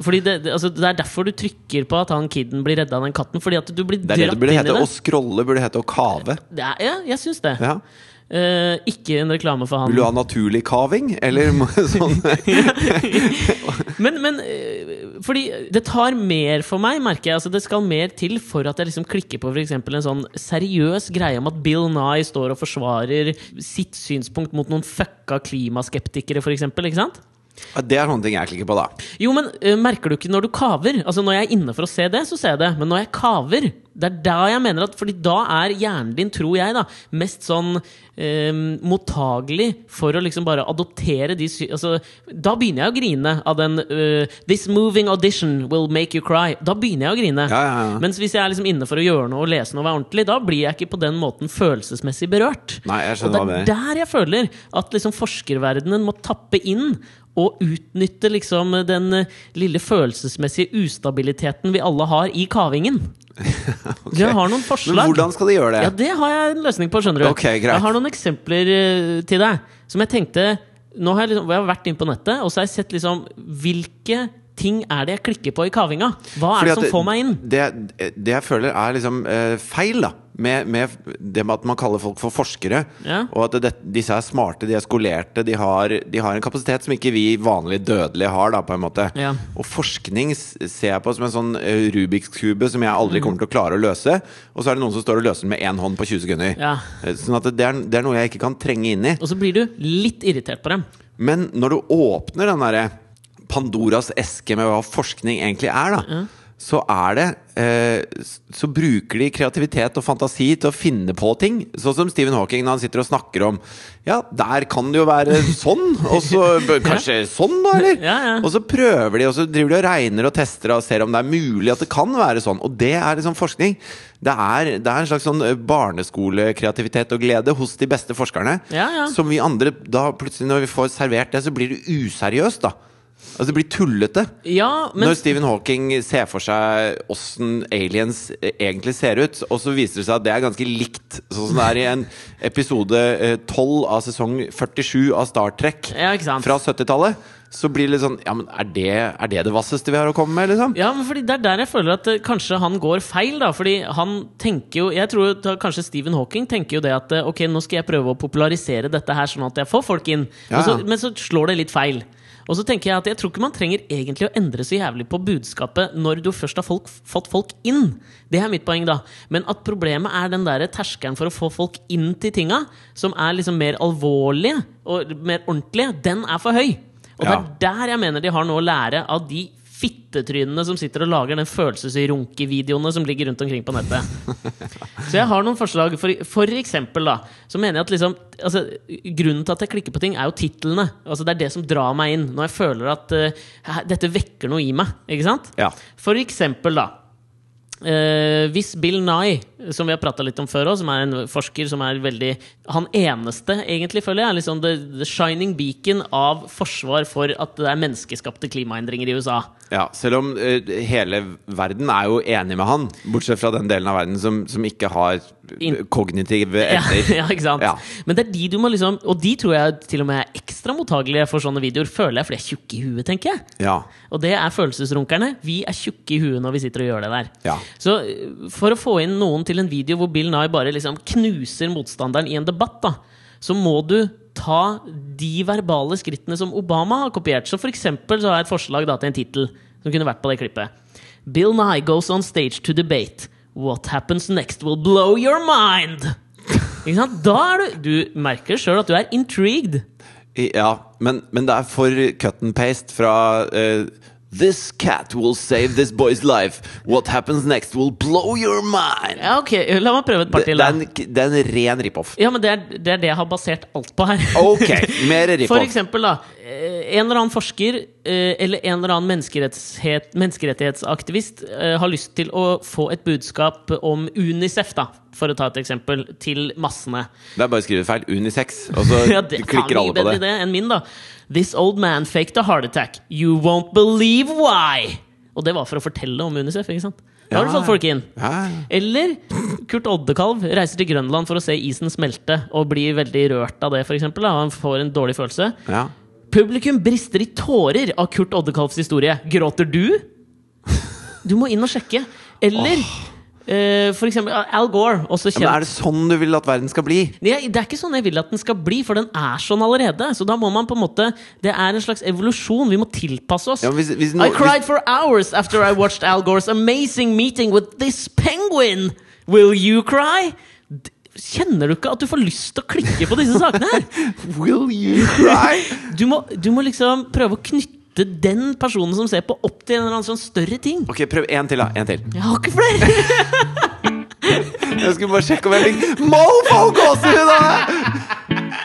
Fordi det, det, altså, det er derfor du trykker på at han kiden blir redda av den katten. Fordi at du blir Det er det dratt det burde inn i hete. det. Å scrolle burde hete å kave. det er, ja, jeg syns det. Ja. Eh, ikke en reklame for han. Vil du ha naturlig kaving, eller sånn Men, men øh, fordi det tar mer for meg, merker jeg. Altså, det skal mer til for at jeg liksom klikker på for eksempel en sånn seriøs greie om at Bill Nye står og forsvarer sitt synspunkt mot noen fucka klimaskeptikere, eksempel, ikke sant? Det er sånne ting jeg klikker på, da. Jo, men uh, merker du ikke når du kaver? Altså Når jeg er inne for å se det, så ser jeg det. Men når jeg kaver, det er da jeg mener at Fordi da er hjernen din, tror jeg, da mest sånn øh, mottagelig for å liksom bare adoptere de altså, Da begynner jeg å grine av den uh, 'This moving audition will make you cry'. Da begynner jeg å grine. Ja, ja, ja. Mens hvis jeg er liksom inne for å gjøre noe og lese noe og være ordentlig, da blir jeg ikke på den måten følelsesmessig berørt. Nei, jeg Og det er der jeg føler at liksom forskerverdenen må tappe inn og utnytte liksom den eh, lille følelsesmessige ustabiliteten vi alle har i kavingen. okay. Jeg har noen forslag. Men hvordan skal de gjøre det? Ja, det har jeg en løsning på, skjønner du. Ok, greit. Jeg har noen eksempler eh, til deg som jeg tenkte Nå har jeg, liksom, jeg har vært inne på nettet, og så har jeg sett liksom hvilke ting er det jeg klikker på i kavinga? Hva er det som får meg inn? Det, det jeg føler er liksom eh, feil, da. Med, med det med at man kaller folk for forskere. Ja. Og at det, disse er smarte, de er skolerte, de har, de har en kapasitet som ikke vi vanlige dødelige har, da, på en måte. Ja. Og forskning ser jeg på som en sånn eh, Rubiks kube som jeg aldri kommer til å klare å løse. Og så er det noen som står og løser den med én hånd på 20 sekunder. Ja. Eh, Sånn at det er, det er noe jeg ikke kan trenge inn i. Og så blir du litt irritert på dem. Men når du åpner den derre Pandoras eske med hva forskning egentlig er, da, så er det eh, Så bruker de kreativitet og fantasi til å finne på ting. Sånn som Stephen Hawking når han sitter og snakker om Ja, der kan det jo være sånn, og så kanskje kanskje sånn, da, eller? Ja, ja. Og så prøver de, og så driver de og regner og tester og ser om det er mulig at det kan være sånn. Og det er liksom forskning. Det er, det er en slags sånn eh, barneskolekreativitet og glede hos de beste forskerne. Ja, ja. Som vi andre da plutselig, når vi får servert det, så blir det useriøst, da. Altså Det blir tullete. Ja, men Når Stephen Hawking ser for seg åssen aliens eh, egentlig ser ut, og så viser det seg at det er ganske likt sånn som det er i en episode eh, 12 av sesong 47 av Star Trek Ja, fra 70-tallet, så blir det litt sånn Ja, men er det er det, det vasseste vi har å komme med, liksom? Ja, men fordi Det er der jeg føler at eh, kanskje han går feil. da Fordi han tenker jo Jeg tror kanskje Stephen Hawking tenker jo det at eh, Ok, nå skal jeg prøve å popularisere dette her, sånn at jeg får folk inn. Ja, Og så, men så slår det litt feil. Og så tenker jeg at jeg tror ikke man trenger egentlig å endre så jævlig på budskapet når du først har folk, fått folk inn. Det er mitt poeng, da. Men at problemet er den der terskelen for å få folk inn til tinga, som er liksom mer alvorlige og mer ordentlige, den er for høy. Og det er der jeg mener de har noe å lære av de fittetrynene som sitter og lager den følelsesrunkevideoene som ligger rundt omkring på nettet. Så jeg har noen forslag. For, for eksempel, da, så mener jeg at liksom altså, Grunnen til at jeg klikker på ting, er jo titlene. Altså, det er det som drar meg inn. Når jeg føler at uh, dette vekker noe i meg. Ikke sant? Ja. For eksempel, da. Eh, hvis Bill Nye, som vi har prata litt om før òg, som er en forsker som er veldig Han eneste, egentlig, føler jeg, er liksom the, the shining beacon av forsvar for at det er menneskeskapte klimaendringer i USA. Ja, selv om eh, hele verden er jo enig med han, bortsett fra den delen av verden som, som ikke har kognitive Ja, evner. ja, ikke sant? Ja. Men det er de du må liksom Og de tror jeg til og med er ekstra mottagelige for sånne videoer, føler jeg, for de er tjukke i huet, tenker jeg. Ja. Og det er følelsesrunkerne. Vi er tjukke i huet når vi sitter og gjør det der. Ja. Så øh, for å få inn noen til en video hvor Bill Nye bare liksom knuser motstanderen i en debatt, da, så må du ta de verbale skrittene som Obama har kopiert. Så for eksempel så har jeg et forslag da til en tittel som kunne vært på det klippet. Bill Nye goes on stage to debate. What happens next will blow your mind! Ikke sant? Da er du Du merker sjøl at du er intrigued. Ja, men, men det er for cut and paste fra uh, This cat will save this boy's life. What happens next will blow your mind. Ja, ok, La meg prøve et par til. det, det er en ren rip-off. Ja, men det er, det er det jeg har basert alt på her. Ok, mer For rip-off. eksempel, da. Eh, En eller annen forsker eh, eller en eller annen menneskerettighetsaktivist eh, har lyst til å få et budskap om Unicef, da, for å ta et eksempel, til massene. Det er bare å skrive feil. Unisex. Og så Ja, det klikker alle på det. idé enn min, da. This old man faked a heart attack. You won't believe why! Og det var for å fortelle om Unicef, ikke sant? Da har du fått folk inn. Eller Kurt Oddekalv reiser til Grønland for å se isen smelte og blir veldig rørt av det, for eksempel. Han får en dårlig følelse. ja. Publikum brister i tårer av Kurt Oddekalvs historie. Gråter du? Du må inn og sjekke. Eller eh, for eksempel Al Gore, også Ja, Men er det sånn du vil at verden skal bli? det det er ikke sånn jeg vil at den skal bli, for den er sånn allerede. Så da må man på en måte Det er en slags evolusjon. Vi må tilpasse oss. Ja, hvis, hvis, no, I cried for hours after I watched Al Gore's amazing meeting with this penguin. Will you cry? Kjenner du ikke at du får lyst til å klikke på disse sakene her? Will you cry? Du må, du må liksom prøve å knytte den personen som ser på, opp til en eller annen sånn større ting. Ok, prøv en til, da. En til. Jeg har ikke flere! Jeg skulle bare sjekke om jeg fikk Mofo gåsehud! da!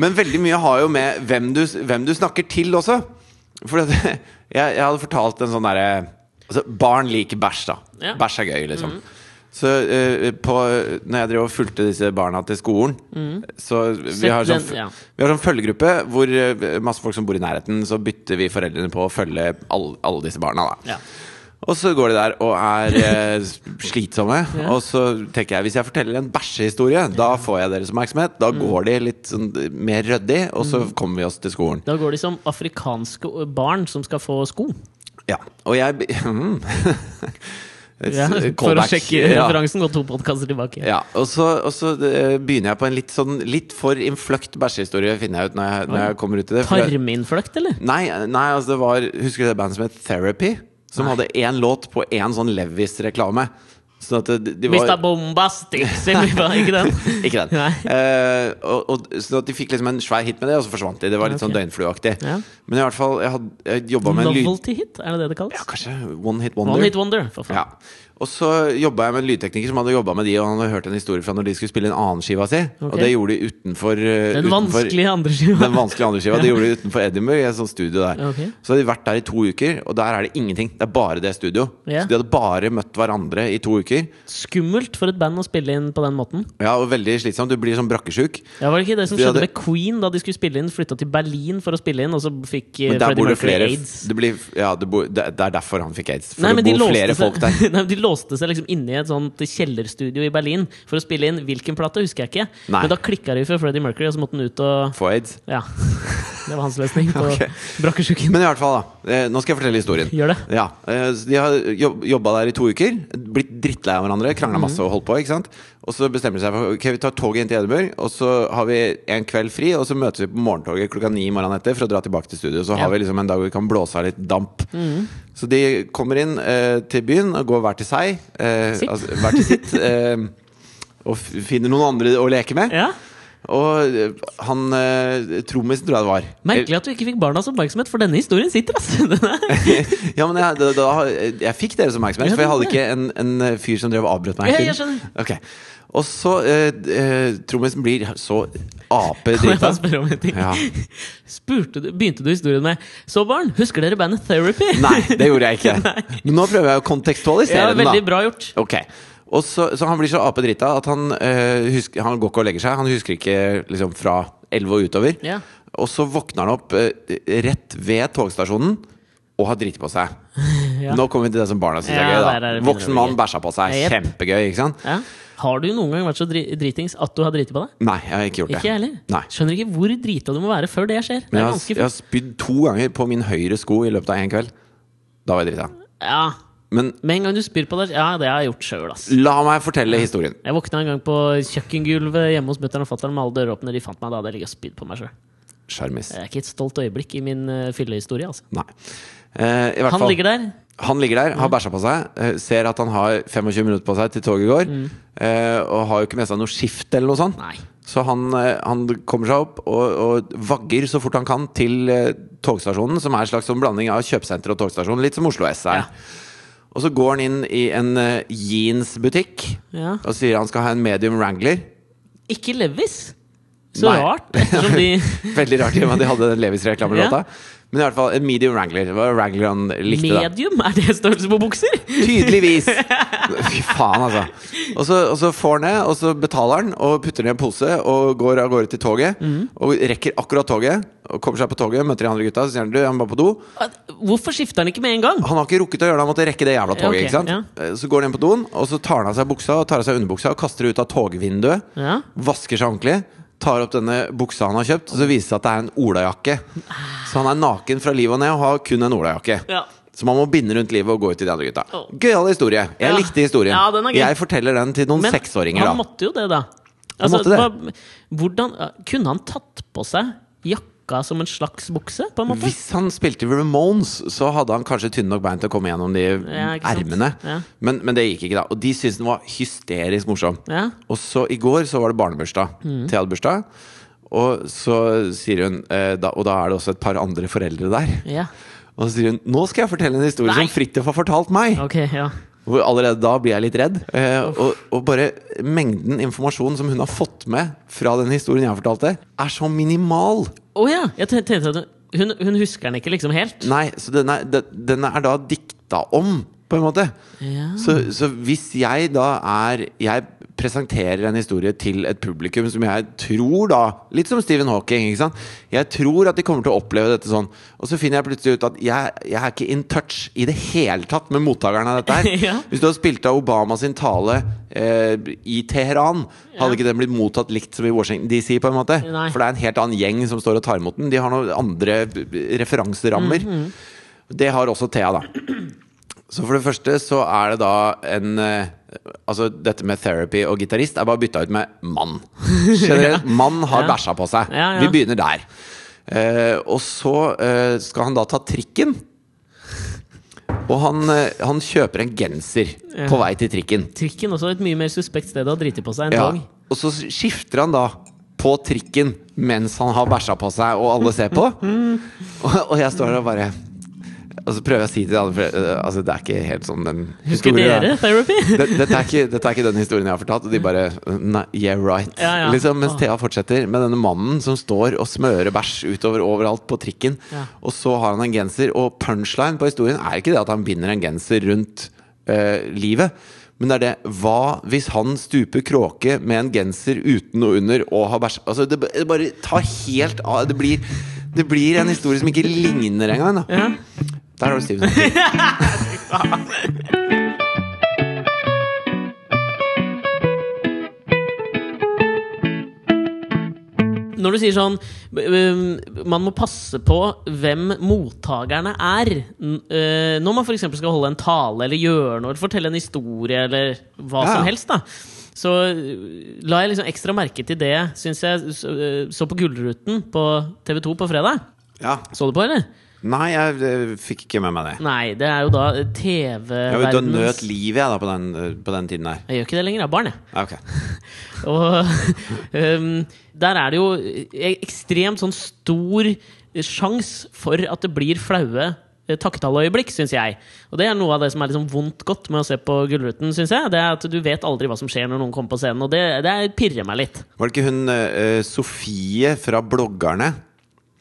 Men veldig mye har jo med hvem du, hvem du snakker til også. For at, jeg, jeg hadde fortalt en sånn derre altså, Barn liker bæsj, da. Ja. Bæsj er gøy, liksom. Så uh, på, når jeg drev og fulgte disse barna til skolen Så vi har, sånn, ja. vi har sånn følgegruppe hvor eh, masse folk som bor i nærheten, så bytter vi foreldrene på å følge alle, alle disse barna. Da. Ja. Og så går de der og er eh, slitsomme. Og så tenker jeg hvis jeg forteller en bæsjehistorie, da får jeg deres oppmerksomhet. Da går de litt sånn, mer ryddig, og så kommer vi oss til skolen. Da går de som afrikanske barn som skal få sko. Ja, og jeg mm. Ja, for å sjekke sjekke Ja. referansen, gå to podkaster tilbake. Ja, og så, og så eh, begynner jeg på en litt sånn Litt for innfløkt bæsjehistorie, finner jeg ut når jeg, når jeg kommer ut i det. Tarminnfløkt, eller? Nei, nei, altså det var Husker du det bandet som het Therapy? Som hadde én låt på én sånn Levis-reklame. Sånn at de, de Mr. var Bombastic, ikke den? Ikke den. Eh, og, og, så at de fikk liksom en svær hit med det, og så forsvant de. Det var litt sånn Ok. døgnflueaktig. Ja. Men i hvert fall, jeg hadde jobba med en lyd... Novelty hit, er det det det kalles? Ja, kanskje One Hit Wonder. One Hit Wonder, for faen. Ja. Og så jobba jeg med en lydtekniker som hadde jobba med de, og han hadde hørt en historie fra når de skulle spille en annen skiva si. Okay. Og det gjorde de utenfor eh, Den vanskelige andre skiva. Den vanskelige andre skiva. Det gjorde de utenfor Edinburgh, i et sånt studio der. Okay. Så hadde de vært der i to uker, og der er det ingenting. Det er bare det studio. Yeah. Så de hadde bare møtt hverandre i to uker. Skummelt for et band å spille inn på den måten. Ja, og veldig slitsomt. Du blir sånn brakkesjuk. Ja, Var det ikke det som De skjedde hadde- med Queen da de skulle spille inn? Flytta til Berlin for å spille inn, og så fikk eh, Freddie Mercury flere aids. det, blir, ja, det, bor, det, er derfor han fikk aids. For Nei, det bor flere folk der. nei, låste seg liksom inne i et sånt kjellerstudio i Berlin for å spille inn hvilken plate, husker jeg ikke. Nei. Men da klikka de for Freddie Mercury, og så måtte han ut og Få aids. Ja. Det var hans løsning på okay. brakkesjuken. Men i hvert fall, da. Eh, nå skal jeg fortelle historien. Gjør det. Ja, eh, De har jobb, jobba der i to uker. Blitt drittlei av hverandre. Krangla masse og holdt på. ikke sant? Og så bestemmer de seg for Ok, vi tar toget inn til Edinburgh, og så har vi en kveld fri. Og så møtes vi på morgentoget klokka ni morgenen etter for å dra tilbake til studio. Så Ja. har vi liksom en dag hvor vi kan blåse av litt damp. Mm. Så de kommer inn eh, til byen og går hver til seg. Eh, altså, hver til sitt. Eh, og finner noen andre å leke med. Ja. Og eh, han eh, Trommisen, tror jeg det var. Merkelig at du ikke fikk barnas oppmerksomhet, for denne historien sitter, altså! Ja, men jeg, da, da, jeg fikk deres oppmerksomhet, for jeg hadde ikke en, en fyr som drev og avbrøt meg. Ja, jeg skjønner. Ok. Og så eh, eh, Trommisen blir så Kan jeg apedrita. spørre om en ting? Ja. Spurte du, begynte du historien med Så, barn, husker dere bandet Therapy? Nei, det gjorde jeg ikke. Men nå prøver jeg å kontekstualisere Ja, den, veldig bra gjort. Ok og så, så han blir så apedrita at han, eh, husker, han går ikke og legger seg. Han husker ikke liksom, fra 11 og utover. Ja. Og så våkner han opp eh, rett ved togstasjonen og har driti på seg. Ja. Nå kommer vi til det som barna syns er gøy. da Voksen mann bæsja på seg. Kjempegøy, ikke sant? Ja. Har du noen gang vært så dritings at du har driti på deg? Nei, jeg har ikke gjort det. Ikke heller. Nei. Skjønner ikke hvor drita du må være før det skjer. Det jeg, har, jeg har spydd to ganger på min høyre sko i løpet av én kveld. Da var jeg drita. Ja, Men Med en gang du spyr på deg Ja, det har jeg gjort sjøl, la meg fortelle historien. Jeg våkna en gang på kjøkkengulvet hjemme hos mutter'n og fatter'n med alle døråpne. De fant meg da hadde jeg ligget og spydd på meg sjøl. Sjarmis. Det er ikke et stolt øyeblikk i min uh, fyllehistorie. Altså. Nei. Eh, i hvert Han fall, ligger der. Han ligger der, har bæsja på seg, eh, ser at han har 25 minutter på seg til toget går, Mm. eh, og har jo ikke med seg noe skift eller noe sånt. Nei. Så han, eh, han kommer seg opp og, og vagger så fort han kan til togstasjonen, som er en slags sånn blanding av kjøpesenter og togstasjon. Litt som Oslo S er. Ja. Og så går han inn i en jeansbutikk Ja. og sier han skal ha en medium Wrangler. Ikke Levis. Så Nei. rart, de Veldig rart i og med at de hadde den Levis-reklamelåta. Men i hvert fall en medium Wrangler. Hva Wrangler han likte. da Medium? Er det størrelse på bukser? Tydeligvis! Fy faen, altså. Og så, og så får han det, og så betaler han og putter ned en pose og går av gårde til toget. Mm. Og rekker akkurat toget. Og kommer seg på toget, møter de andre gutta, så sier han du, han var på do. Hvorfor skifter han ikke med en gang? Han har ikke rukket å gjøre det, han måtte rekke det jævla toget. Okay, ikke sant? Ja. Så går han inn på doen, og så tar han av seg buksa og tar av seg underbuksa og kaster det ut av togvinduet. Ja. Vasker seg ordentlig. Tar opp denne buksa han har kjøpt, og så viser det seg at det er en olajakke. Så han er naken fra livet og ned og har kun en olajakke. Ja. Så man må binde rundt livet og gå ut til de andre gutta. Å. Gøyal historie. Jeg Ja. likte historien. Ja, jeg forteller den til noen Men seksåringer. han da måtte jo det, da. Altså, måtte det. hva- hvordan, Kunne han tatt på seg jakka som en slags bukse, på en måte? Hvis han spilte Ramones, så hadde han kanskje tynne nok bein til å komme gjennom de Ja, ermene. Ja. Men, men det gikk ikke, da. Og de syntes den var hysterisk morsom. Ja. Og så i går så var det barnebursdag. Mm. Thea hadde bursdag. Og så sier hun eh, da, Og da er det også et par andre foreldre der. Ja. Og så sier hun Nå skal jeg fortelle en historie Nei. som Fridtjof har fortalt meg! Okay, ja. Hvor allerede da blir jeg litt redd. Eh, og, og bare mengden informasjon som hun har fått med fra den historien jeg fortalte, er så minimal. Å ja! Jeg tenkte at hun, hun husker den ikke liksom helt. Nei, så den er, den er da dikta om, på en måte. Ja. Så, så hvis jeg da er Jeg presenterer en historie til et publikum som jeg tror da Litt som Stephen Hawking. ikke sant? Jeg tror at de kommer til å oppleve dette sånn. Og så finner jeg plutselig ut at jeg, jeg er ikke in touch i det hele tatt med mottakeren av dette her. Ja. Hvis du hadde spilt av Obama sin tale eh, i Teheran, hadde ikke den blitt mottatt likt som i Washington DC? på en måte Nei. For det er en helt annen gjeng som står og tar imot den. De har noen andre referanserammer. Mhm. Det har også Thea, da. Så for det første så er det da en eh, Altså dette med therapy og gitarist er bare bytta ut med mann. Generelt, mann har Ja. bæsja på seg. Ja, ja. Vi begynner der. Eh, og så eh, skal han da ta trikken. Og han, eh, han kjøper en genser Ja. på vei til trikken. Trikken også et mye mer suspekt sted å drite på seg enn Ja. tog. Og så skifter han da på trikken mens han har bæsja på seg, og alle ser på. Og, og jeg står der og bare Og så prøver jeg å si til for, eh, Altså, det er ikke helt sånn den Husker historien dere er. Therapy? Det- Dette er, ikke, dette er ikke den historien jeg har fortalt. Og de bare Nei, yeah, right. Ja, ja. Liksom, mens Thea fortsetter med denne mannen som står og smører bæsj utover overalt på trikken. Ja. Og så har han en genser. Og punchline på historien er ikke det at han binder en genser rundt eh, livet. Men det er det Hva hvis han stuper kråke med en genser uten noe under og har bæsj Altså, det, det bare tar helt av. Det blir, det blir en historie som ikke ligner engang. Da. Ja. Der har du Steven. Når du sier sånn Man må passe på hvem mottakerne er. Eh, Når man f.eks. skal holde en tale eller gjøre noe, fortelle en historie eller hva Ja. som helst, da. Så uh, la jeg liksom ekstra merke til det, syns jeg så, uh, så på Gullruten på TV2 på fredag. Ja. Så du på, eller? Nei, jeg jeg fikk ikke med meg det. Nei, det er jo da TV-verdens... Du har nøt livet jeg da på den, eh, på den tiden der. Jeg gjør ikke det lenger, jeg er barn, jeg. Okay. Og um, der er det jo ekstremt sånn stor sjanse for at det blir flaue eh, takketaleøyeblikk, syns jeg. Og det er noe av det som er liksom vondt godt med å se på Gullruten, syns jeg. Det er at du vet aldri hva som skjer når noen kommer på scenen, og det, det pirrer meg litt. Var det ikke hun eh, Sofie fra Bloggerne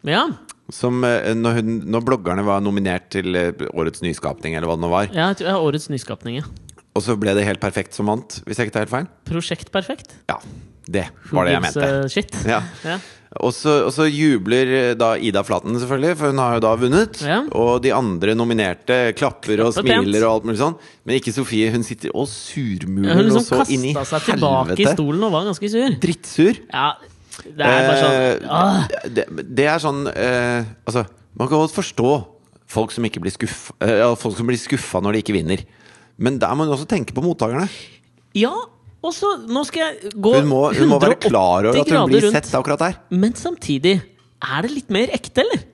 Ja, som eh, når, hun, når bloggerne var nominert til eh, årets nyskapning, eller hva det nå var, ja jeg tror jeg har årets nyskapning. ja. og så ble det Helt perfekt som vant, hvis jeg ikke tar helt feil? Prosjekt perfekt. Ja, det var det jeg mente. shit. Ja. Ja. Og så, og så jubler eh, da Ida Flaten, selvfølgelig, for hun har jo da vunnet. Ja. Og de andre nominerte klapper og smiler pent. og alt mulig sånn. Men ikke Sofie. Hun sitter og surmuler Hun liksom og så inn i kasta seg tilbake i stolen og var ganske sur. Drittsur. Ja, det er bare sånn Eh, ah. det, det er sånn eh, Altså, man kan godt forstå folk som blir skuffa eh, Folk som blir skuffa når de ikke vinner. Men der må hun også tenke på mottakerne. Ja, og så Nå skal jeg gå Hun må, hun må være klar over at hun blir rundt. sett akkurat der. Men samtidig, er det litt mer ekte, eller?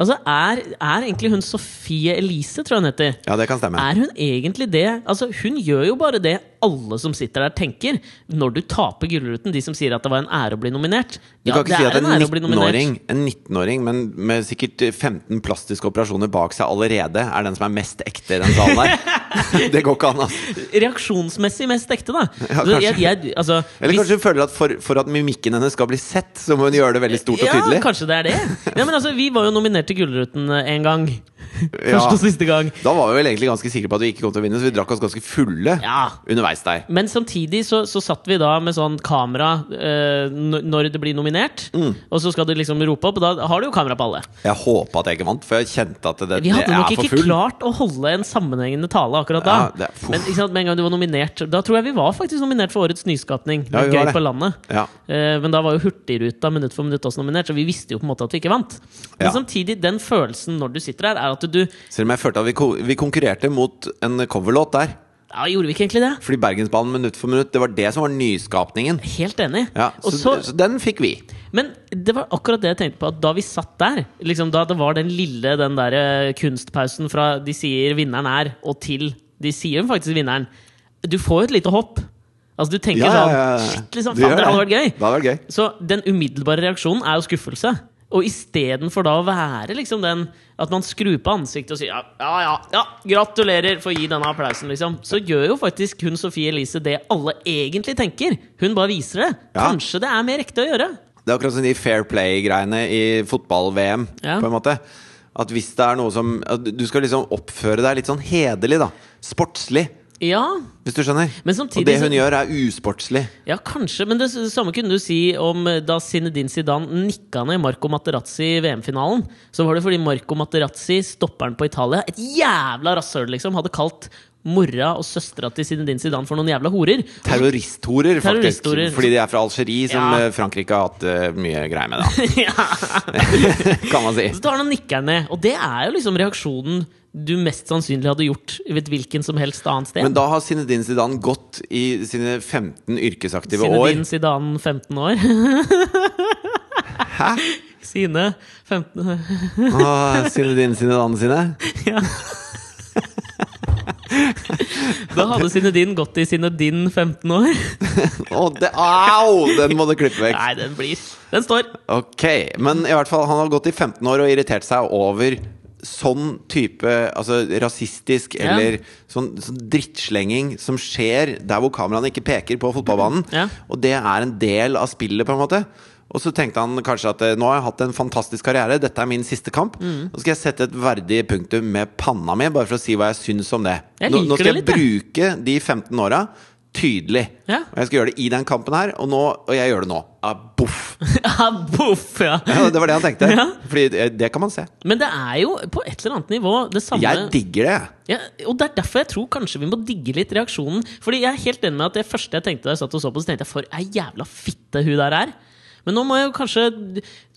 Altså, er, er egentlig hun Sofie Elise, tror jeg hun heter. Ja, det kan stemme. Er hun egentlig det? Altså, Hun gjør jo bare det alle som sitter der, tenker. Når du taper Gullruten, de som sier at det var en ære å bli nominert. Du Ja, kan ikke si at en ære å bli nominert. 19-åring En 19-åring, men med sikkert 15 plastiske operasjoner bak seg allerede, er den som er mest ekte i den salen der. det går ikke an, altså. Reaksjonsmessig mest ekte, da. Ja, kanskje. jeg, jeg, altså, Eller hvis- kanskje hun føler at for, for at mimikken hennes skal bli sett, så må hun gjøre det veldig stort og tydelig. Ja, kanskje det er det. Ja, men altså, Vi var jo nominert til Gullruten eh, en gang. Ja. Første og siste gang. Da var vi vel egentlig ganske sikre på at vi ikke kom til å vinne, så vi drakk oss ganske fulle Ja. underveis der. Men samtidig så, så satt vi da med sånn kamera eh, når det blir nominert. Mm. Og så skal du liksom rope opp, og da har du jo kamera på alle. Jeg håpa at jeg ikke vant, for jeg kjente at det, Vi hadde nok er ikke klart å holde en sammenhengende tale akkurat da. Ja, det er- Men sant, med en gang du var nominert Da tror jeg vi var faktisk nominert for Årets nyskapning. Gøy på landet. Ja. Eh, men da var jo Hurtigruta minutt for minutt også nominert, så vi visste jo på en måte at vi ikke vant. Men samtidig, den følelsen når du sitter her, er at du Selv om jeg følte at vi, ko vi konkurrerte mot en coverlåt der. Ja, gjorde vi ikke egentlig det? Fordi Bergensbanen minutt for minutt, det var det som var nyskapningen. Helt enig. Ja, så, så- så den fikk vi. Men det var akkurat det jeg tenkte på. At da vi satt der, liksom da det var den lille den der eh, kunstpausen fra de sier vinneren er, og til de sier faktisk vinneren Du får jo et lite hopp. Altså Du tenker Ja, ja, sånn. Shit, liksom, faen, det hadde vært gøy. Det hadde vært gøy. Så den umiddelbare reaksjonen er jo skuffelse. Og istedenfor da å være liksom den at man skrur på ansiktet og sier ja, ja, ja, ja gratulerer for å gi denne applausen, liksom, så gjør jo faktisk hun Sofie Elise det alle egentlig tenker. Hun bare viser det. Ja. Kanskje det er mer ekte å gjøre. Det er akkurat som de Fair Play-greiene i fotball-VM, Ja. på en måte. At hvis det er noe som Du skal liksom oppføre deg litt sånn hederlig, da. Sportslig, Ja, hvis du skjønner. Men Og samtidig det hun gjør, er usportslig. ja, kanskje. Men det samme kunne du si om eh, da Zinedine Zidane nikka ned Marco Materazzi i VM-finalen. Så var det fordi Marco Materazzi, stopperen på Italia, et jævla rasshøl, liksom, hadde kalt mora og søstera til Zinedine Zidane for noen jævla horer. Terroristhorer, faktisk. Terroristhorer. Fordi de er fra Algerie, som Ja. eh, Frankrike har hatt uh, mye greier med, da. kan man si. Så tar han og nikker ned. Og det er jo liksom reaksjonen du mest sannsynlig hadde gjort ved hvilken som helst annet sted. Men da har Zinedine Zidane gått i sine 15 yrkesaktive Zinedine år. Zidane 15 år. Hæ? Sine 15 Åh, Zinedine Zidane sine? Ja. Da hadde Zinedine gått i Zinedine 15 år. Å, det, au! Den må du klippe vekk. Nei, den blir Den står. Ok, men i hvert fall han har gått i 15 år og irritert seg over sånn type altså rasistisk Ja. eller sånn, sånn drittslenging som skjer der hvor kameraene ikke peker på fotballbanen. Ja. Og det er en del av spillet, på en måte. Og så tenkte han kanskje at eh, nå har jeg hatt en fantastisk karriere, dette er min siste kamp. Mm. Nå skal jeg sette et verdig punktum med panna mi, bare for å si hva jeg syns om det. Nå, nå skal jeg litt, jeg. bruke de 15 åra tydelig. Ja. Og jeg skal gjøre det i den kampen her, og, nå, og jeg gjør det nå. Aboff! boff! Ja, boff, ja. Ja, det var det han tenkte. Ja. Fordi det, det kan man se. Men det er jo på et eller annet nivå det samme Jeg digger det. ja, Og det er derfor jeg tror kanskje vi må digge litt reaksjonen. Fordi jeg er helt enig med at det første jeg tenkte da jeg satt og så på, så tenkte jeg for ei jævla fitte hun der er. Men nå må jeg jo kanskje,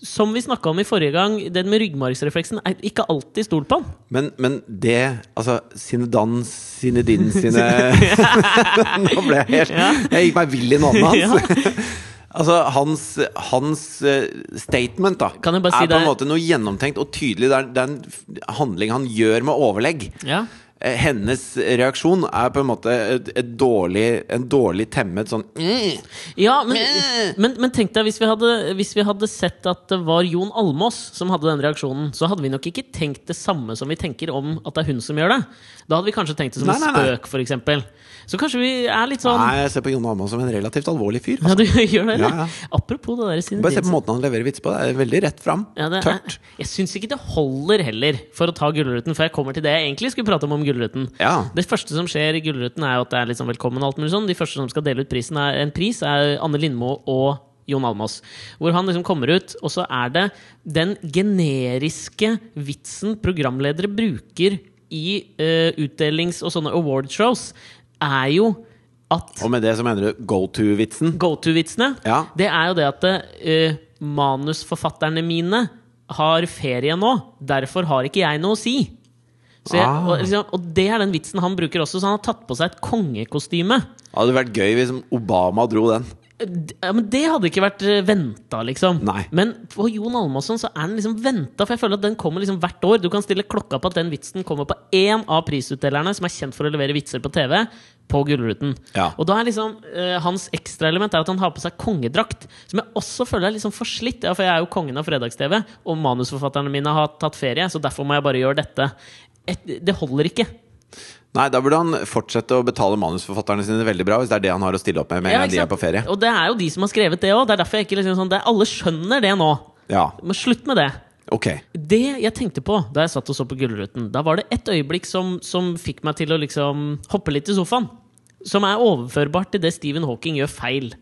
som vi snakka om i forrige gang, den med ryggmargsrefleksen er ikke alltid stol på han. Men, men det Altså, sine dans, sine din, sine Nå ble jeg helt Ja. Jeg gikk meg vill i navnet hans. Ja. Altså, hans, hans eh, statement da bare si er på en måte noe gjennomtenkt og tydelig. Det er, det er en handling han gjør med overlegg. Ja. Eh, Hennes reaksjon er på en måte et, et dårlig, en dårlig temmet sånn mm. Ja, men, men, men tenk deg hvis vi, hadde, hvis vi hadde sett at det var Jon Almås som hadde den reaksjonen, så hadde vi nok ikke tenkt det samme som vi tenker om at det er hun som gjør det. Da hadde vi kanskje tenkt det som Nei, en nei, spøk, f.eks. Så kanskje vi er litt sånn Nei, jeg ser på Jon Almås som en relativt alvorlig fyr. Ja, Altså. du gjør det. Ja, ja. Apropos det der Bare se på måten han leverer vits på. Det er veldig rett fram. Ja, Tørt. Er, jeg syns ikke det holder heller for å ta Gullruten, for jeg kommer til det jeg egentlig skulle prate om om Gullruten. Ja. Det første som skjer i Gullruten, er at det er sånn velkommen og alt mulig sånn. De første som skal dele ut prisen er, en pris, er Anne Lindmo og Jon Almaas. Hvor han liksom kommer ut, og så er det den generiske vitsen programledere bruker i uh, utdelings- og sånne awardshows, er jo at Og med det så mener du go to-vitsen? go to-vitsene, Ja. det er jo det at uh, manusforfatterne mine har ferie nå. Derfor har ikke jeg noe å si. Jeg, Ah. og, liksom, og det er den vitsen han bruker også, så han har tatt på seg et kongekostyme. Det hadde vært gøy hvis Obama dro den. Ja, men Det hadde ikke vært venta, liksom. Nei. Men for Jon Almaasson så er den liksom venta, for jeg føler at den kommer liksom hvert år. Du kan stille klokka på at den vitsen kommer på én av prisutdelerne som er kjent for å levere vitser på TV, på Gullruten. Ja. Og da er liksom uh, hans ekstraelement er at han har på seg kongedrakt, som jeg også føler er liksom forslitt. Ja, for jeg er jo kongen av fredags-TV, og manusforfatterne mine har tatt ferie, så derfor må jeg bare gjøre dette. Et, det holder ikke. Nei, da burde han fortsette å betale manusforfatterne sine veldig bra, hvis det er det han har å stille opp med med Ja, de er på ferie. Og det er jo de som har skrevet det òg. Det er derfor jeg ikke liksom sånn det, Alle skjønner det nå. Ja, Men slutt med det. Okay. Det jeg tenkte på da jeg satt og så på Gullruten, da var det et øyeblikk som, som fikk meg til å liksom hoppe litt i sofaen. Som er overførbart til det Stephen Hawking gjør feil